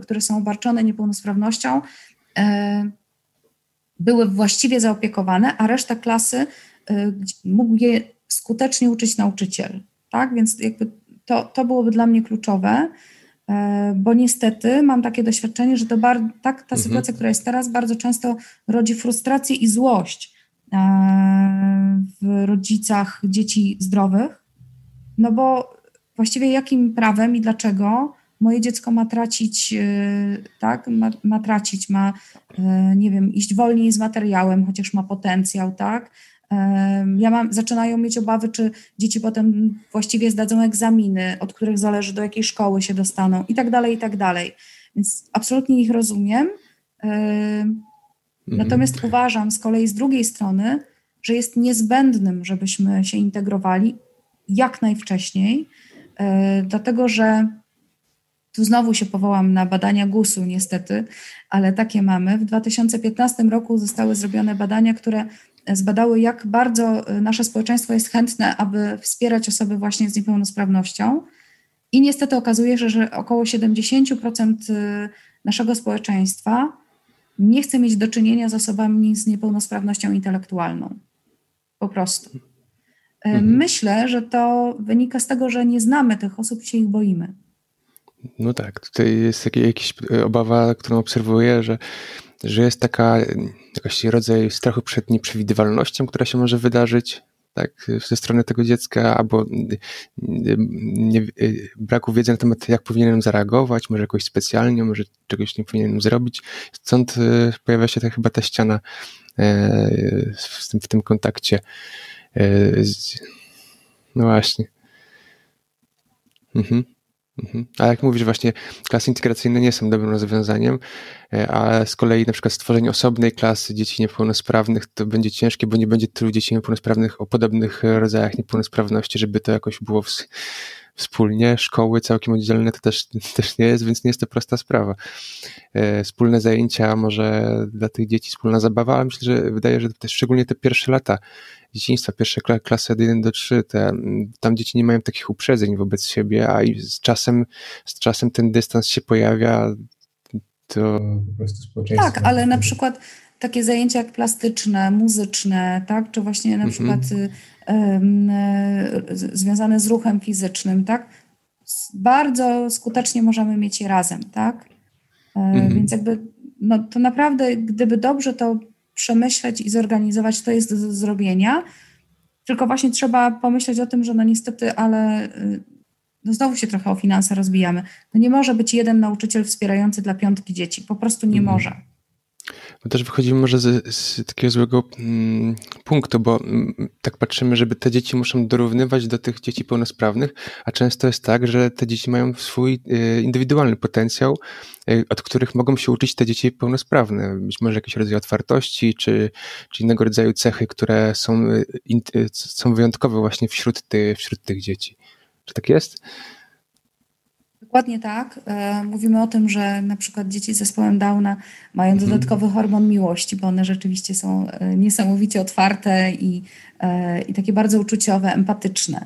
które są obarczone niepełnosprawnością, były właściwie zaopiekowane, a reszta klasy mógł je skutecznie uczyć nauczyciel. Tak? Więc jakby to, to byłoby dla mnie kluczowe, e, bo niestety mam takie doświadczenie, że to bar, tak, ta mhm. sytuacja, która jest teraz, bardzo często rodzi frustrację i złość e, w rodzicach dzieci zdrowych, no bo właściwie jakim prawem i dlaczego moje dziecko ma tracić, e, tak, ma, ma tracić, ma, nie wiem, iść wolniej z materiałem, chociaż ma potencjał, tak, ja mam, zaczynają mieć obawy, czy dzieci potem właściwie zdadzą egzaminy, od których zależy, do jakiej szkoły się dostaną i tak dalej, i tak dalej. Więc absolutnie ich rozumiem. Mhm. Natomiast uważam z kolei z drugiej strony, że jest niezbędnym, żebyśmy się integrowali jak najwcześniej, e, dlatego że tu znowu się powołam na badania GUS-u, niestety, ale takie mamy. W 2015 roku zostały zrobione badania, które zbadały, jak bardzo y, nasze społeczeństwo jest chętne, aby wspierać osoby właśnie z niepełnosprawnością. I niestety okazuje się, że około 70% y, naszego społeczeństwa nie chce mieć do czynienia z osobami z niepełnosprawnością intelektualną. Po prostu. Y, mhm. Myślę, że to wynika z tego, że nie znamy tych osób i się ich boimy. No tak, tutaj jest jakaś obawa, którą obserwuję, że że jest taka jakiś rodzaj strachu przed nieprzewidywalnością, która się może wydarzyć tak, ze strony tego dziecka, albo nie, braku wiedzy na temat, jak powinienem zareagować, może jakoś specjalnie, może czegoś nie powinienem zrobić. Stąd e, pojawia się ta, chyba ta ściana e, w tym, w tym kontakcie. E, no właśnie. Mhm. Mhm. A jak mówisz, właśnie klasy integracyjne nie są dobrym rozwiązaniem, e, a z kolei na przykład stworzenie osobnej klasy dzieci niepełnosprawnych to będzie ciężkie, bo nie będzie tylu dzieci niepełnosprawnych o podobnych rodzajach niepełnosprawności, żeby to jakoś było w, wspólnie. Szkoły całkiem oddzielne to też, też nie jest, więc nie jest to prosta sprawa. E, wspólne zajęcia, może dla tych dzieci wspólna zabawa, ale myślę, że wydaje, że te, szczególnie te pierwsze lata dzieciństwa, pierwsze klasy od 1 do 3, te, tam dzieci nie mają takich uprzedzeń wobec siebie, a z czasem, z czasem ten dystans się pojawia, to po prostu społeczeństwo. Tak, ale na przykład takie zajęcia jak plastyczne, muzyczne, tak, czy właśnie na mhm. przykład y, y, y, związane z ruchem fizycznym, tak, bardzo skutecznie możemy mieć je razem, tak, e, mhm. więc jakby no, to naprawdę, gdyby dobrze to przemyśleć i zorganizować, to jest do zrobienia. Tylko właśnie trzeba pomyśleć o tym, że no niestety, ale y, no znowu się trochę o finanse rozbijamy. No nie może być jeden nauczyciel wspierający dla piątki dzieci. Po prostu nie mhm. może. Bo też wychodzimy może z, z takiego złego mm, punktu, bo mm, tak patrzymy, żeby te dzieci muszą dorównywać do tych dzieci pełnosprawnych, a często jest tak, że te dzieci mają swój y, indywidualny potencjał, y, od których mogą się uczyć te dzieci pełnosprawne. Być może jakiś rodzaj otwartości, czy, czy innego rodzaju cechy, które są, y, są wyjątkowe właśnie wśród, ty, wśród tych dzieci. Czy tak jest? Dokładnie tak. E, mówimy o tym, że na przykład dzieci z zespołem Downa mają mhm. dodatkowy hormon miłości, bo one rzeczywiście są e, niesamowicie otwarte i, e, i takie bardzo uczuciowe, empatyczne.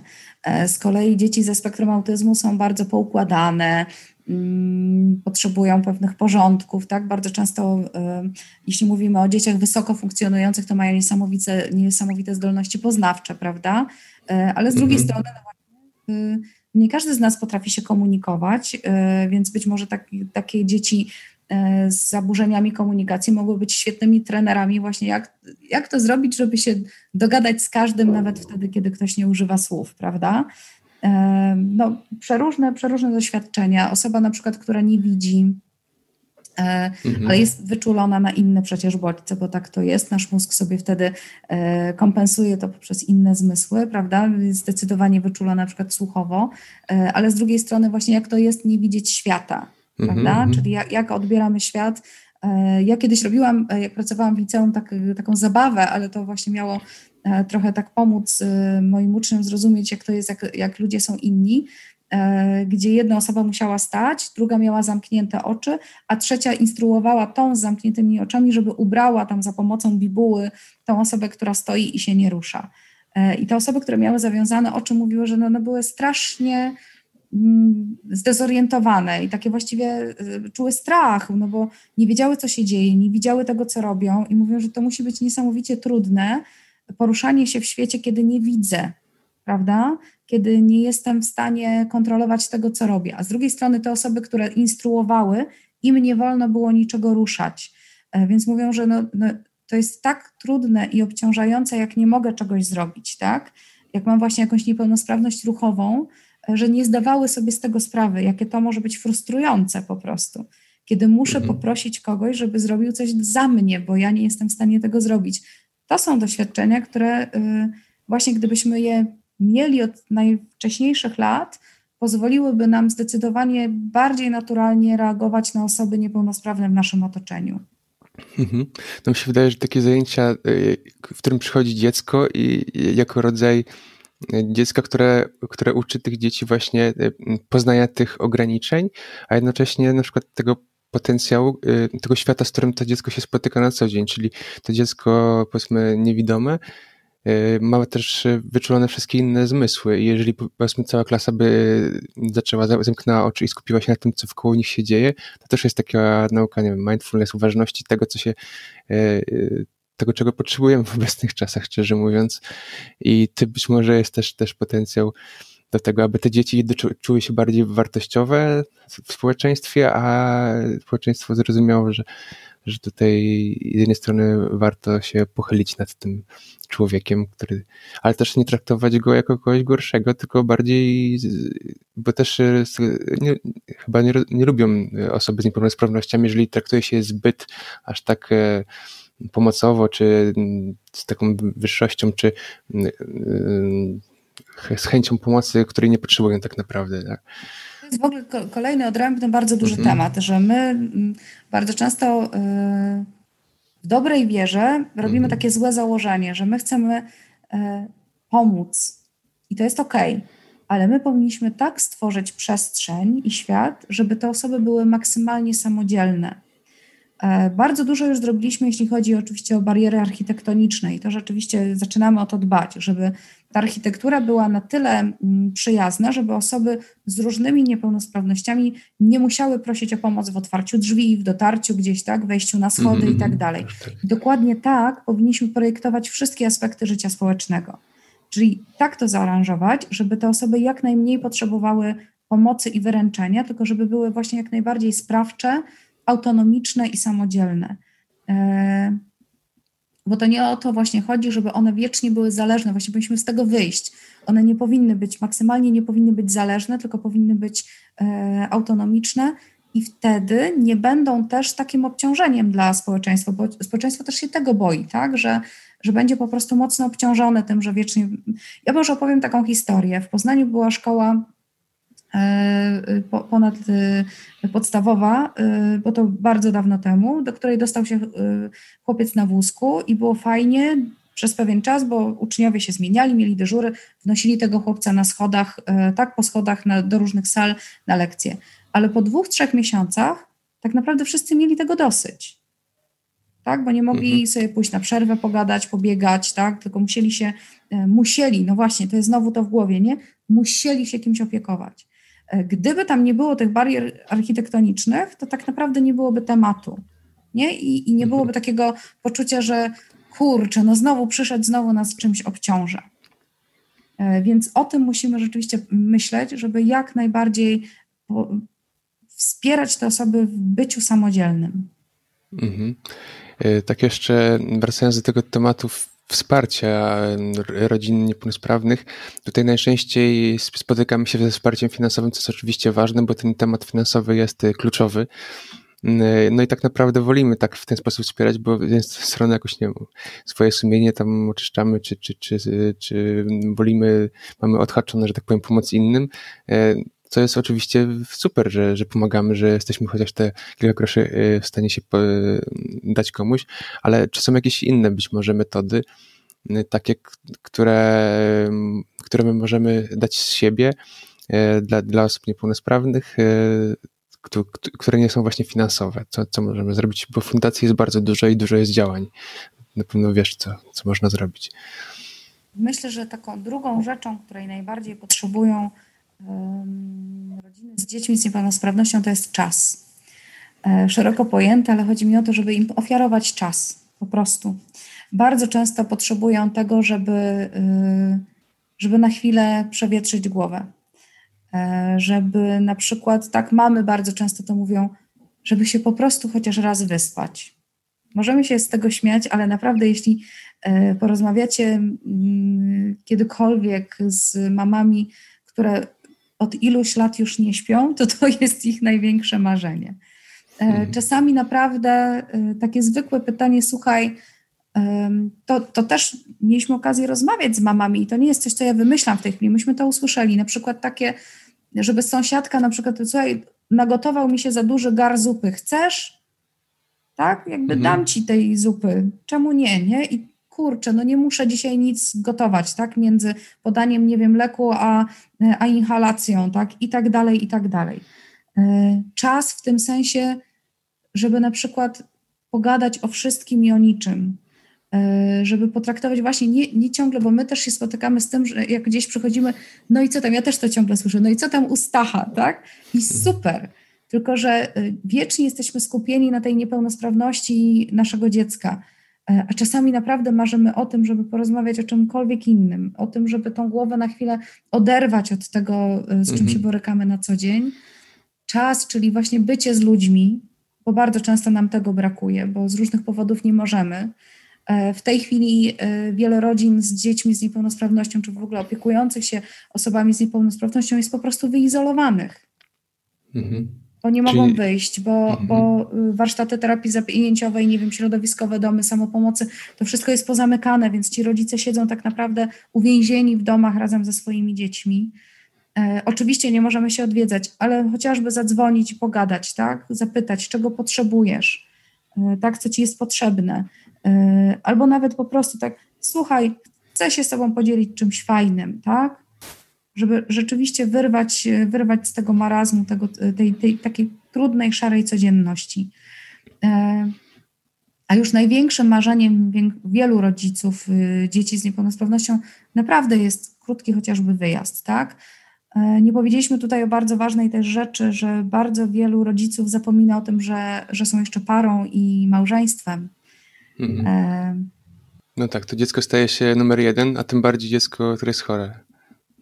Z kolei dzieci ze spektrum autyzmu są bardzo poukładane, mm, potrzebują pewnych porządków, tak? Bardzo często, jeśli mówimy o dzieciach wysoko funkcjonujących, to mają niesamowite, niesamowite zdolności poznawcze, prawda? Ale z drugiej mhm. strony, no właśnie, nie każdy z nas potrafi się komunikować, e, więc być może tak, takie dzieci e, z zaburzeniami komunikacji mogły być świetnymi trenerami, właśnie jak, jak to zrobić, żeby się dogadać z każdym, nawet wtedy, kiedy ktoś nie używa słów, prawda? E, no, przeróżne, przeróżne doświadczenia. Osoba na przykład, która nie widzi, mhm. ale jest wyczulona na inne przecież bodźce, bo tak to jest. Nasz mózg sobie wtedy e, kompensuje to poprzez inne zmysły, prawda? Jest zdecydowanie wyczulona na przykład słuchowo, e, ale z drugiej strony właśnie jak to jest nie widzieć świata, mhm. prawda? Mhm. Czyli jak, jak odbieramy świat. Ja kiedyś robiłam, jak pracowałam w liceum, tak, taką zabawę, ale to właśnie miało trochę tak pomóc moim uczniom zrozumieć, jak to jest, jak, jak ludzie są inni. E, gdzie jedna osoba musiała stać, druga miała zamknięte oczy, a trzecia instruowała tą z zamkniętymi oczami, żeby ubrała tam za pomocą bibuły tą osobę, która stoi i się nie rusza. E, I te osoby, które miały zawiązane oczy, mówiły, że no, one były strasznie mm, zdezorientowane i takie właściwie e, czuły strach, no bo nie wiedziały, co się dzieje, nie widziały tego, co robią i mówią, że to musi być niesamowicie trudne poruszanie się w świecie, kiedy nie widzę, prawda? Kiedy nie jestem w stanie kontrolować tego, co robię. A z drugiej strony te osoby, które instruowały, im nie wolno było niczego ruszać. E, więc mówią, że no, no to jest tak trudne i obciążające, jak nie mogę czegoś zrobić, tak? Jak mam właśnie jakąś niepełnosprawność ruchową, że nie zdawały sobie z tego sprawy, jakie to może być frustrujące po prostu. Kiedy muszę mhm. poprosić kogoś, żeby zrobił coś za mnie, bo ja nie jestem w stanie tego zrobić. To są doświadczenia, które y, właśnie gdybyśmy je mieli od najwcześniejszych lat, pozwoliłyby nam zdecydowanie bardziej naturalnie reagować na osoby niepełnosprawne w naszym otoczeniu. Mhm. No mi się wydaje, że takie zajęcia, y, w którym przychodzi dziecko i jako rodzaj y, dziecka, które, które uczy tych dzieci właśnie y, poznania tych ograniczeń, a jednocześnie na przykład tego potencjału, tego świata, z którym to dziecko się spotyka na co dzień, czyli to dziecko powiedzmy niewidome, Y, ma też wyczulone wszystkie inne zmysły. I jeżeli powiedzmy cała klasa by zaczęła, zamknęła oczy i skupiła się na tym, co wkoło nich się dzieje, to też jest taka nauka, nie wiem, mindfulness, uważności tego, co się, y, tego, czego potrzebujemy w obecnych czasach, szczerze mówiąc. I ty być może jest też, też potencjał do tego, aby te dzieci czuły się bardziej wartościowe w społeczeństwie, a społeczeństwo zrozumiało, że że tutaj z jednej strony warto się pochylić nad tym człowiekiem, który, ale też nie traktować go jako kogoś gorszego, tylko bardziej, bo też e, nie, chyba nie, nie lubią osoby z niepełnosprawnościami, jeżeli traktuje się zbyt aż tak e, pomocowo, czy z taką wyższością, czy e, z chęcią pomocy, której nie potrzebują tak naprawdę. Tak? To jest w ogóle kolejny odrębny, bardzo duży mhm. temat, że my bardzo często y, w dobrej wierze robimy mhm. takie złe założenie, że my chcemy y, pomóc i to jest ok, ale my powinniśmy tak stworzyć przestrzeń i świat, żeby te osoby były maksymalnie samodzielne. E, bardzo dużo już zrobiliśmy, jeśli chodzi oczywiście o bariery architektoniczne i to rzeczywiście zaczynamy o to dbać, żeby ta architektura była na tyle mm, przyjazna, żeby osoby z różnymi niepełnosprawnościami nie musiały prosić o pomoc w otwarciu drzwi, w dotarciu gdzieś, tak, wejściu na schody mm -hmm. i tak dalej. Tak. I dokładnie tak powinniśmy projektować wszystkie aspekty życia społecznego. Czyli tak to zaaranżować, żeby te osoby jak najmniej potrzebowały pomocy i wyręczenia, tylko żeby były właśnie jak najbardziej sprawcze, autonomiczne i samodzielne. E, bo to nie o to właśnie chodzi, żeby one wiecznie były zależne, właśnie powinniśmy z tego wyjść. One nie powinny być, maksymalnie nie powinny być zależne, tylko powinny być e, autonomiczne i wtedy nie będą też takim obciążeniem dla społeczeństwa, bo społeczeństwo też się tego boi, tak, że, że będzie po prostu mocno obciążone tym, że wiecznie... Ja może opowiem taką historię. W Poznaniu była szkoła ponad e, podstawowa, e, bo to bardzo dawno temu, do której dostał się chłopiec na wózku i było fajnie przez pewien czas, bo uczniowie się zmieniali, mieli dyżury, wnosili tego chłopca na schodach, tak po schodach na, do różnych sal na lekcje. Ale po dwóch, trzech miesiącach tak naprawdę wszyscy mieli tego dosyć. Tak, bo nie mogli mhm. sobie pójść na przerwę, pogadać, pobiegać, tak, tylko musieli się, musieli, no właśnie, to jest znowu to w głowie, nie? Musieli się kimś opiekować. E, gdyby tam nie było tych barier architektonicznych, to tak naprawdę nie byłoby tematu. Nie? I, i nie byłoby mhm. takiego poczucia, że kurczę, no znowu przyszedł, znowu nas czymś obciąża. E, więc o tym musimy rzeczywiście myśleć, żeby jak najbardziej wspierać te osoby w byciu samodzielnym. Mhm. E, tak jeszcze wracając do tego tematu wsparcia rodzin niepełnosprawnych. Tutaj najczęściej spotykamy się ze wsparciem finansowym, co jest oczywiście ważne, bo ten temat finansowy jest y, kluczowy. Y, no i tak naprawdę wolimy tak w ten sposób wspierać, bo z strony jakoś nie swoje sumienie tam oczyszczamy, czy, czy, czy, czy wolimy, mamy odhaczone, że tak powiem, pomoc innym. Y, to jest oczywiście super, że, że pomagamy, że jesteśmy chociaż te kilka groszy y, w stanie się dać komuś, ale czy są jakieś inne być może metody, y, takie, które, które my możemy dać z siebie, dla, dla osób niepełnosprawnych, które nie są właśnie finansowe. Co, co możemy zrobić? Bo fundacji jest bardzo dużo i dużo jest działań. Na pewno wiesz, co, co można zrobić. Myślę, że taką drugą rzeczą, której najbardziej potrzebują rodziny z dziećmi z niepełnosprawnością, to jest czas. E, szeroko pojęte, ale chodzi mi o to, żeby im ofiarować czas po prostu. Bardzo często potrzebują tego, żeby, y, żeby na chwilę przewietrzyć głowę. E, żeby na przykład, tak mamy bardzo często to mówią, żeby się po prostu chociaż raz wyspać. Możemy się z tego śmiać, ale naprawdę, jeśli e, porozmawiacie mm, kiedykolwiek z mamami, które od iluś lat już nie śpią, to to jest ich największe marzenie. E, mhm. Czasami naprawdę takie zwykłe pytanie, słuchaj, to, to też mieliśmy okazję rozmawiać z mamami i to nie jest coś, co ja wymyślam w tej chwili. Myśmy to usłyszeli. Na przykład takie, żeby sąsiadka na przykład, słuchaj, nagotował mi się za duży gar zupy, chcesz? Tak? Jakby mhm. dam ci tej zupy. Czemu nie, nie? I kurczę, no nie muszę dzisiaj nic gotować, tak? Między podaniem, nie wiem, leku, a, a inhalacją, tak? I tak dalej, i tak dalej. E, czas w tym sensie, żeby na przykład pogadać o wszystkim i o niczym, E, żeby potraktować właśnie nie, nie ciągle, bo my też się spotykamy z tym, że jak gdzieś przychodzimy, no i co tam, ja też to ciągle słyszę, no i co tam u Stacha, tak? I mhm. super. Tylko, że e, wiecznie jesteśmy skupieni na tej niepełnosprawności naszego dziecka. E, a czasami naprawdę marzymy o tym, żeby porozmawiać o czymkolwiek innym, o tym, żeby tą głowę na chwilę oderwać od tego, z czym mhm. się borykamy na co dzień. Czas, czyli właśnie bycie z ludźmi, bo bardzo często nam tego brakuje, bo z różnych powodów nie możemy. E, w tej chwili e, wiele rodzin z dziećmi z niepełnosprawnością, czy w ogóle opiekujących się osobami z niepełnosprawnością jest po prostu wyizolowanych. Mhm. Bo nie mogą Czyli... wyjść, bo, mhm. bo y, warsztaty terapii zajęciowej, nie wiem, środowiskowe domy samopomocy, to wszystko jest pozamykane, więc ci rodzice siedzą tak naprawdę uwięzieni w domach razem ze swoimi dziećmi. E, oczywiście nie możemy się odwiedzać, ale chociażby zadzwonić i pogadać, tak? Zapytać, czego potrzebujesz, e, tak, co ci jest potrzebne. E, albo nawet po prostu tak, słuchaj, chcę się z tobą podzielić czymś fajnym, tak? Żeby rzeczywiście wyrwać, wyrwać z tego marazmu, tego, tej, tej takiej trudnej, szarej codzienności. E, a już największym marzeniem wielu rodziców y, dzieci z niepełnosprawnością naprawdę jest krótki chociażby wyjazd, tak? E, nie powiedzieliśmy tutaj o bardzo ważnej też rzeczy, że bardzo wielu rodziców zapomina o tym, że, że są jeszcze parą i małżeństwem. Mhm. E... No tak, to dziecko staje się numer jeden, a tym bardziej dziecko, które jest chore.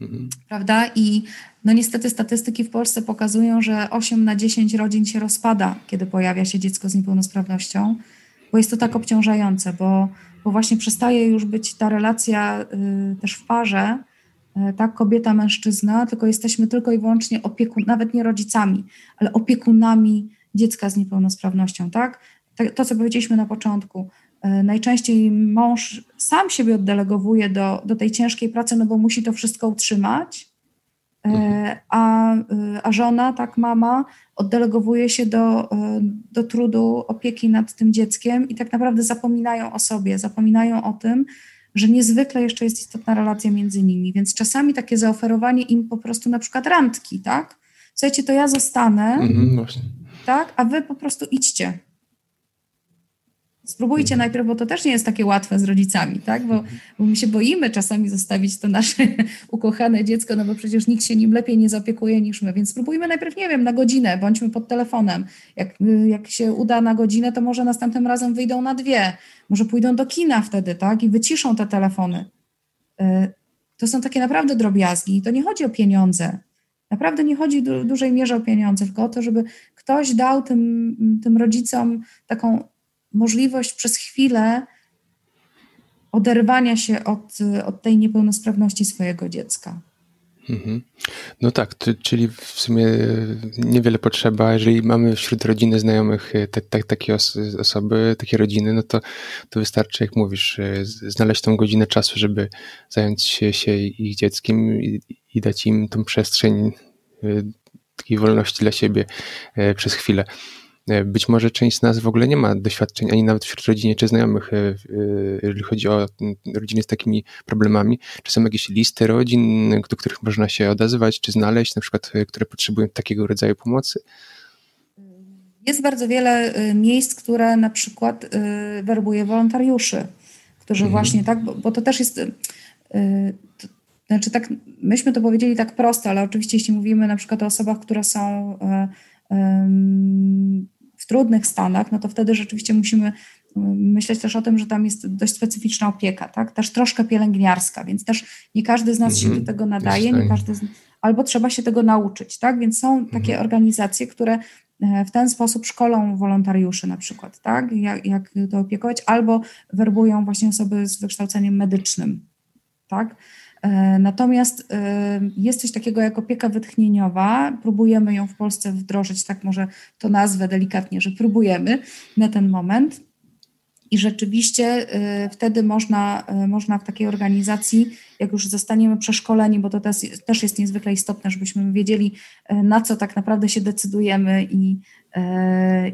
Mhm. Prawda? I no niestety statystyki w Polsce pokazują, że 8 na 10 rodzin się rozpada, kiedy pojawia się dziecko z niepełnosprawnością, bo jest to tak obciążające, bo, bo właśnie przestaje już być ta relacja y, też w parze, y, tak, kobieta, mężczyzna, tylko jesteśmy tylko i wyłącznie opiekun, nawet nie rodzicami, ale opiekunami dziecka z niepełnosprawnością, tak? To, co powiedzieliśmy na początku, najczęściej mąż sam siebie oddelegowuje do, do tej ciężkiej pracy, no bo musi to wszystko utrzymać, e, mhm. a, e, a żona, tak mama, oddelegowuje się do, do trudu opieki nad tym dzieckiem i tak naprawdę zapominają o sobie, zapominają o tym, że niezwykle jeszcze jest istotna relacja między nimi, więc czasami takie zaoferowanie im po prostu na przykład randki, tak? Słuchajcie, to ja zostanę, mhm, tak? A wy po prostu idźcie. Spróbujcie mhm. najpierw, bo to też nie jest takie łatwe z rodzicami, tak? Bo, mhm. bo my się boimy czasami zostawić to nasze ukochane dziecko, no bo przecież nikt się nim lepiej nie zaopiekuje niż my, więc spróbujmy najpierw, nie wiem, na godzinę, bądźmy pod telefonem. Jak, jak się uda na godzinę, to może następnym razem wyjdą na dwie, może pójdą do kina wtedy, tak? I wyciszą te telefony. Y, to są takie naprawdę drobiazgi. To nie chodzi o pieniądze. Naprawdę nie chodzi w dużej mierze o pieniądze, tylko o to, żeby ktoś dał tym, tym rodzicom taką możliwość przez chwilę oderwania się od, od tej niepełnosprawności swojego dziecka. Mhm. No tak, czyli w sumie niewiele potrzeba. Jeżeli mamy wśród rodziny znajomych te, te, takie osoby, takie rodziny, no to, to wystarczy, jak mówisz, znaleźć tą godzinę czasu, żeby zająć się, się ich dzieckiem i, i dać im tą przestrzeń y, takiej wolności dla siebie przez chwilę. E, być może część z nas w ogóle nie ma doświadczeń, ani nawet wśród rodziny czy znajomych, e, e, jeżeli chodzi o rodziny z takimi problemami. Czy są jakieś listy rodzin, do których można się odezwać, czy znaleźć, na przykład, które potrzebują takiego rodzaju pomocy? Jest bardzo wiele miejsc, które na przykład werbuje wolontariuszy, którzy mhm. właśnie tak, bo, bo, to też jest. To, znaczy tak, myśmy to powiedzieli tak prosto, ale oczywiście jeśli mówimy na przykład o osobach, które są w trudnych stanach, no to wtedy rzeczywiście musimy mm, myśleć też o tym, że tam jest dość specyficzna opieka, tak? Też troszkę pielęgniarska, więc też nie każdy z nas się do mhm. tego nadaje, nie każdy z, albo trzeba się tego nauczyć, tak? Więc są takie mhm. organizacje, które e, w ten sposób szkolą wolontariuszy na przykład, tak? Jak, jak to opiekować, albo werbują właśnie osoby z wykształceniem medycznym, tak? E, natomiast e, jest coś takiego jak opieka wytchnieniowa. Próbujemy ją w Polsce wdrożyć, tak może to nazwę delikatnie, że próbujemy na ten moment. I rzeczywiście y, wtedy można, y, można w takiej organizacji, jak już zostaniemy przeszkoleni, bo to też, jest niezwykle istotne, żebyśmy wiedzieli, y, na co tak naprawdę się decydujemy i,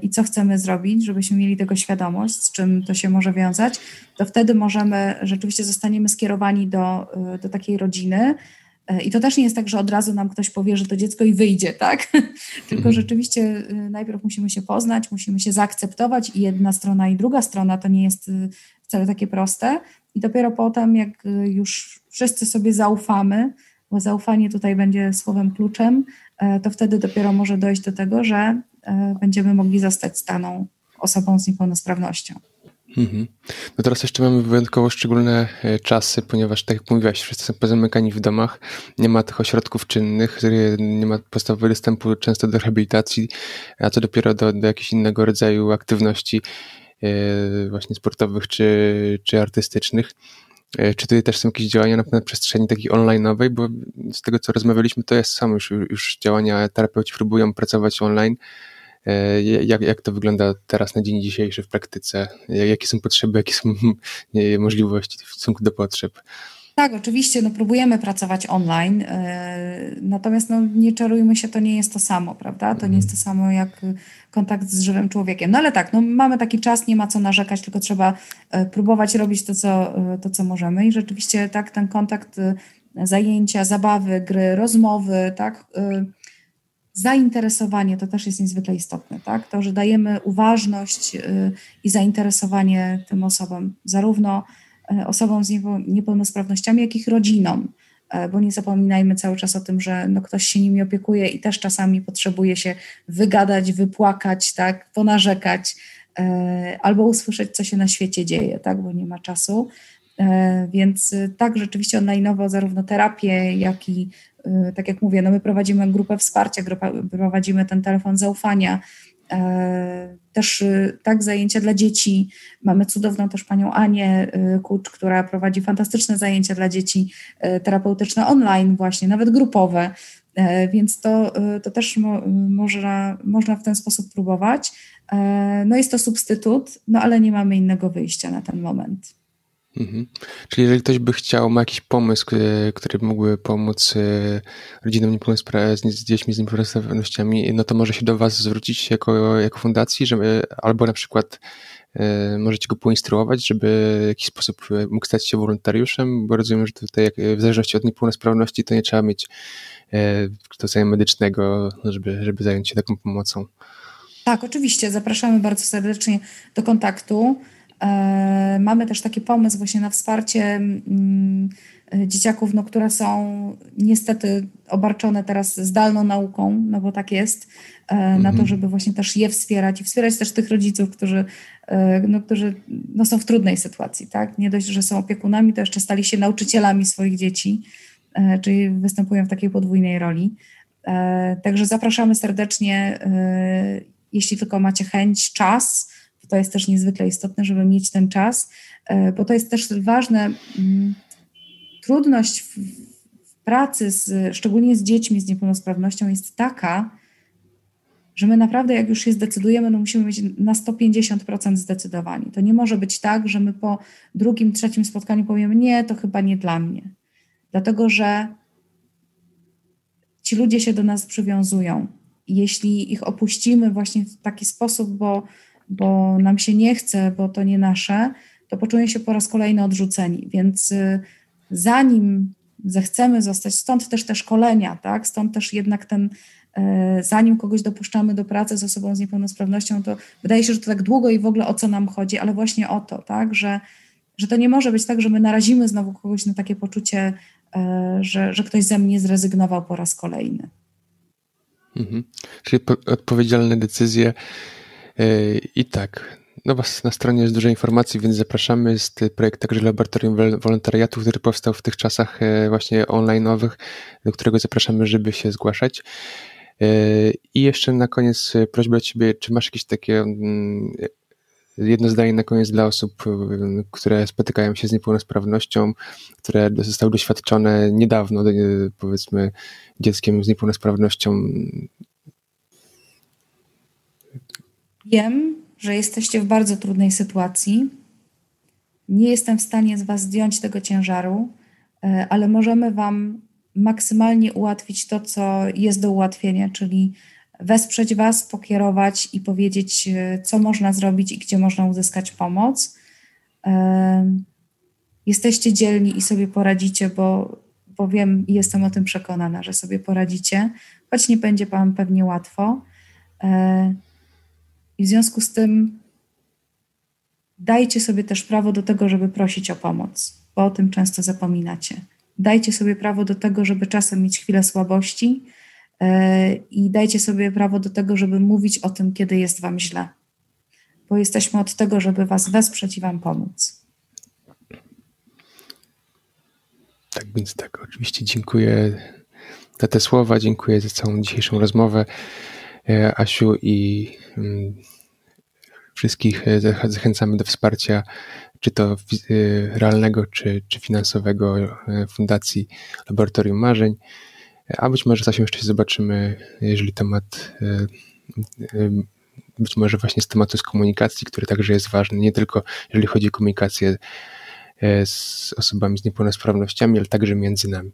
i co chcemy zrobić, żebyśmy mieli tego świadomość, z czym to się może wiązać, to wtedy możemy, rzeczywiście zostaniemy skierowani do, do takiej rodziny, I to też nie jest tak, że od razu nam ktoś powie, że to dziecko i wyjdzie, tak? Tylko mhm. rzeczywiście y, najpierw musimy się poznać, musimy się zaakceptować i jedna strona i druga strona to nie jest y, wcale takie proste. I dopiero potem, jak już wszyscy sobie zaufamy, bo zaufanie tutaj będzie słowem kluczem, e, to wtedy dopiero może dojść do tego, że e, będziemy mogli zostać staną osobą z niepełnosprawnością. Mhm. No teraz jeszcze mamy wyjątkowo szczególne e, czasy, ponieważ tak jak mówiłaś, wszyscy są pozamykani w domach, nie ma tych ośrodków czynnych, nie ma podstawowego dostępu często do rehabilitacji, a co dopiero do, do jakiegoś innego rodzaju aktywności e, właśnie sportowych czy, czy artystycznych. E, czy tutaj też są jakieś działania na, na przestrzeni takiej online'owej, bo z tego co rozmawialiśmy, to jest samo już, już działania, terapeuci próbują pracować online, jak, jak to wygląda teraz na dzień dzisiejszy w praktyce? Jakie są potrzeby, jakie są możliwości w stosunku do potrzeb? Tak, oczywiście, no próbujemy pracować online, e, natomiast no, nie czarujmy się, to nie jest to samo, prawda? To nie jest to samo jak kontakt z żywym człowiekiem. No ale tak, no, mamy taki czas, nie ma co narzekać, tylko trzeba e, próbować robić to co, to, co możemy i rzeczywiście tak, ten kontakt, zajęcia, zabawy, gry, rozmowy, tak, zainteresowanie to też jest niezwykle istotne, tak? To, że dajemy uważność y, i zainteresowanie tym osobom, zarówno y, osobom z niepełnosprawnościami, jak i ich rodzinom, y, bo nie zapominajmy cały czas o tym, że no ktoś się nimi opiekuje i też czasami potrzebuje się wygadać, wypłakać, tak, ponarzekać, albo usłyszeć, co się na świecie dzieje, tak, bo nie ma czasu. Więc tak, rzeczywiście online'owo zarówno terapię, jak i Y, tak jak mówię, no my prowadzimy grupę wsparcia, prowadzimy ten telefon zaufania, e, też y, tak zajęcia dla dzieci. Mamy cudowną też panią Anię y, Kucz, która prowadzi fantastyczne zajęcia dla dzieci terapeutyczne online właśnie, nawet grupowe, e, więc to, to też mo, można, można w ten sposób próbować. E, no jest to substytut, no ale nie mamy innego wyjścia na ten moment. Mhm. Czyli jeżeli ktoś by chciał, ma jakiś pomysł, który, który mógłby pomóc e, rodzinom niepełnosprawnym, z dziećmi z niepełnosprawnościami, no to może się do Was zwrócić jako, jako fundacji, żeby, albo na przykład e, możecie go poinstruować, żeby w jakiś sposób e, mógł stać się wolontariuszem, bo rozumiem, że tutaj w zależności od niepełnosprawności to nie trzeba mieć kształcenia medycznego, żeby, żeby zająć się taką pomocą. Tak, oczywiście. Zapraszamy bardzo serdecznie do kontaktu. E, mamy też taki pomysł właśnie na wsparcie mm, dzieciaków, no, które są niestety obarczone teraz zdalną nauką, no bo tak jest, mhm. na to, mhm. żeby właśnie też je wspierać i wspierać też tych rodziców, którzy, e, no, którzy no, są w trudnej sytuacji. Tak? Nie dość, że są opiekunami, to jeszcze stali się nauczycielami swoich dzieci, czyli występują w takiej podwójnej roli. Także zapraszamy serdecznie, jeśli tylko macie chęć, czas, to jest też niezwykle istotne, żeby mieć ten czas, e, bo to jest też ważne. Mm, trudność w, pracy, z, szczególnie z dziećmi z niepełnosprawnością, jest taka, że my naprawdę, jak już się zdecydujemy, no musimy być na 150% zdecydowani. To nie może być tak, że my po drugim, trzecim spotkaniu powiemy: Nie, to chyba nie dla mnie. Dlatego, że ci ludzie się do nas przywiązują jeśli ich opuścimy właśnie w taki sposób, bo, bo nam się nie chce, bo to nie nasze, to poczują się po raz kolejny odrzuceni. Więc y, zanim zechcemy zostać, stąd też te szkolenia, tak? stąd też jednak ten, e, zanim kogoś dopuszczamy do pracy z osobą z niepełnosprawnością, to wydaje się, że to tak długo i w ogóle o co nam chodzi, ale właśnie o to, tak? że, że to nie może być tak, że my narazimy znowu kogoś na takie poczucie, e, że, że ktoś ze mnie zrezygnował po raz kolejny. Mhm. Czyli odpowiedzialne decyzje. E, I tak, no was na stronie jest dużo informacji, więc zapraszamy. Jest projekt także Laboratorium Wolontariatu, który powstał w tych czasach e, właśnie online'owych, do którego zapraszamy, żeby się zgłaszać. E, I jeszcze na koniec prośba do Ciebie, czy masz jakieś takie mm, jedno zdanie na koniec dla osób, które spotykają się z niepełnosprawnością, które zostały doświadczone niedawno, powiedzmy, dzieckiem z niepełnosprawnością? Wiem, że jesteście w bardzo trudnej sytuacji. Nie jestem w stanie z Was zdjąć tego ciężaru, e, ale możemy Wam maksymalnie ułatwić to, co jest do ułatwienia, czyli wesprzeć Was, pokierować i powiedzieć, e, co można zrobić i gdzie można uzyskać pomoc. E, jesteście dzielni i sobie poradzicie, bo, bo wiem i jestem o tym przekonana, że sobie poradzicie, choć nie będzie Wam pewnie łatwo. I w związku z tym dajcie sobie też prawo do tego, żeby prosić o pomoc, bo o tym często zapominacie. Dajcie sobie prawo do tego, żeby czasem mieć chwilę słabości yy, i dajcie sobie prawo do tego, żeby mówić o tym, kiedy jest Wam źle, bo jesteśmy od tego, żeby Was wesprzeć i Wam pomóc. Tak więc tak, oczywiście dziękuję za te słowa, dziękuję za całą dzisiejszą rozmowę. E, Asiu i mm, wszystkich e, zachęcamy do wsparcia, czy to e, realnego, czy, czy finansowego Fundacji Laboratorium Marzeń. A być może czasem jeszcze się zobaczymy, jeżeli temat, być może właśnie z tematu z komunikacji, który także jest ważny, nie tylko jeżeli chodzi o komunikację z osobami z niepełnosprawnościami, ale także między nami.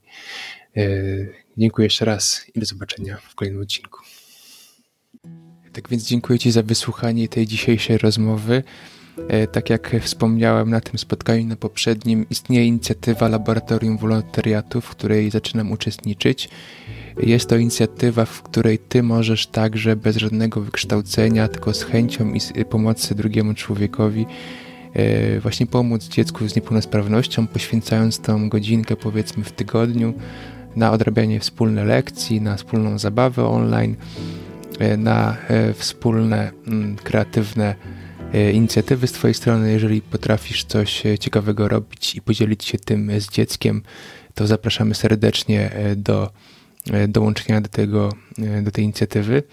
Dziękuję jeszcze raz i do zobaczenia w kolejnym odcinku. Tak więc dziękuję Ci za wysłuchanie tej dzisiejszej rozmowy. E, tak jak wspomniałem na tym spotkaniu na poprzednim, istnieje inicjatywa Laboratorium Wolontariatu, w której zaczynam uczestniczyć. Jest to inicjatywa, w której Ty możesz także bez żadnego wykształcenia, tylko z chęcią i pomocy drugiemu człowiekowi e, właśnie pomóc dziecku z niepełnosprawnością, poświęcając tą godzinkę powiedzmy w tygodniu na odrabianie wspólne lekcji, na wspólną zabawę online E, na e, wspólne, mm, kreatywne e, inicjatywy z Twojej strony. Jeżeli potrafisz coś ciekawego robić i podzielić się tym z dzieckiem, to zapraszamy serdecznie do dołączenia do, tego, do tej inicjatywy.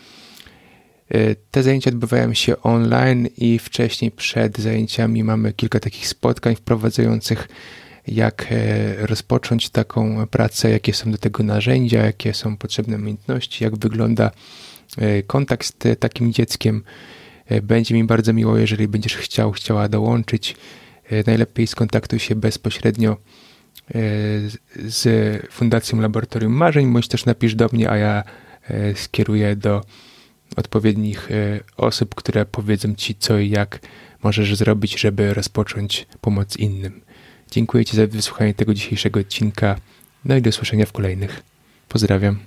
Te zajęcia odbywają się online i wcześniej przed zajęciami mamy kilka takich spotkań wprowadzających, jak rozpocząć taką pracę, jakie są do tego narzędzia, jakie są potrzebne umiejętności, jak wygląda E, kontakt z takim dzieckiem. E, będzie mi bardzo miło, jeżeli będziesz chciał, chciała dołączyć. E, najlepiej skontaktuj się bezpośrednio z Fundacją Laboratorium Marzeń, bądź też napisz do mnie, a ja skieruję do odpowiednich osób, które powiedzą Ci co i jak możesz zrobić, żeby rozpocząć pomoc innym. Dziękuję Ci za wysłuchanie tego dzisiejszego odcinka. No i do usłyszenia w kolejnych. Pozdrawiam.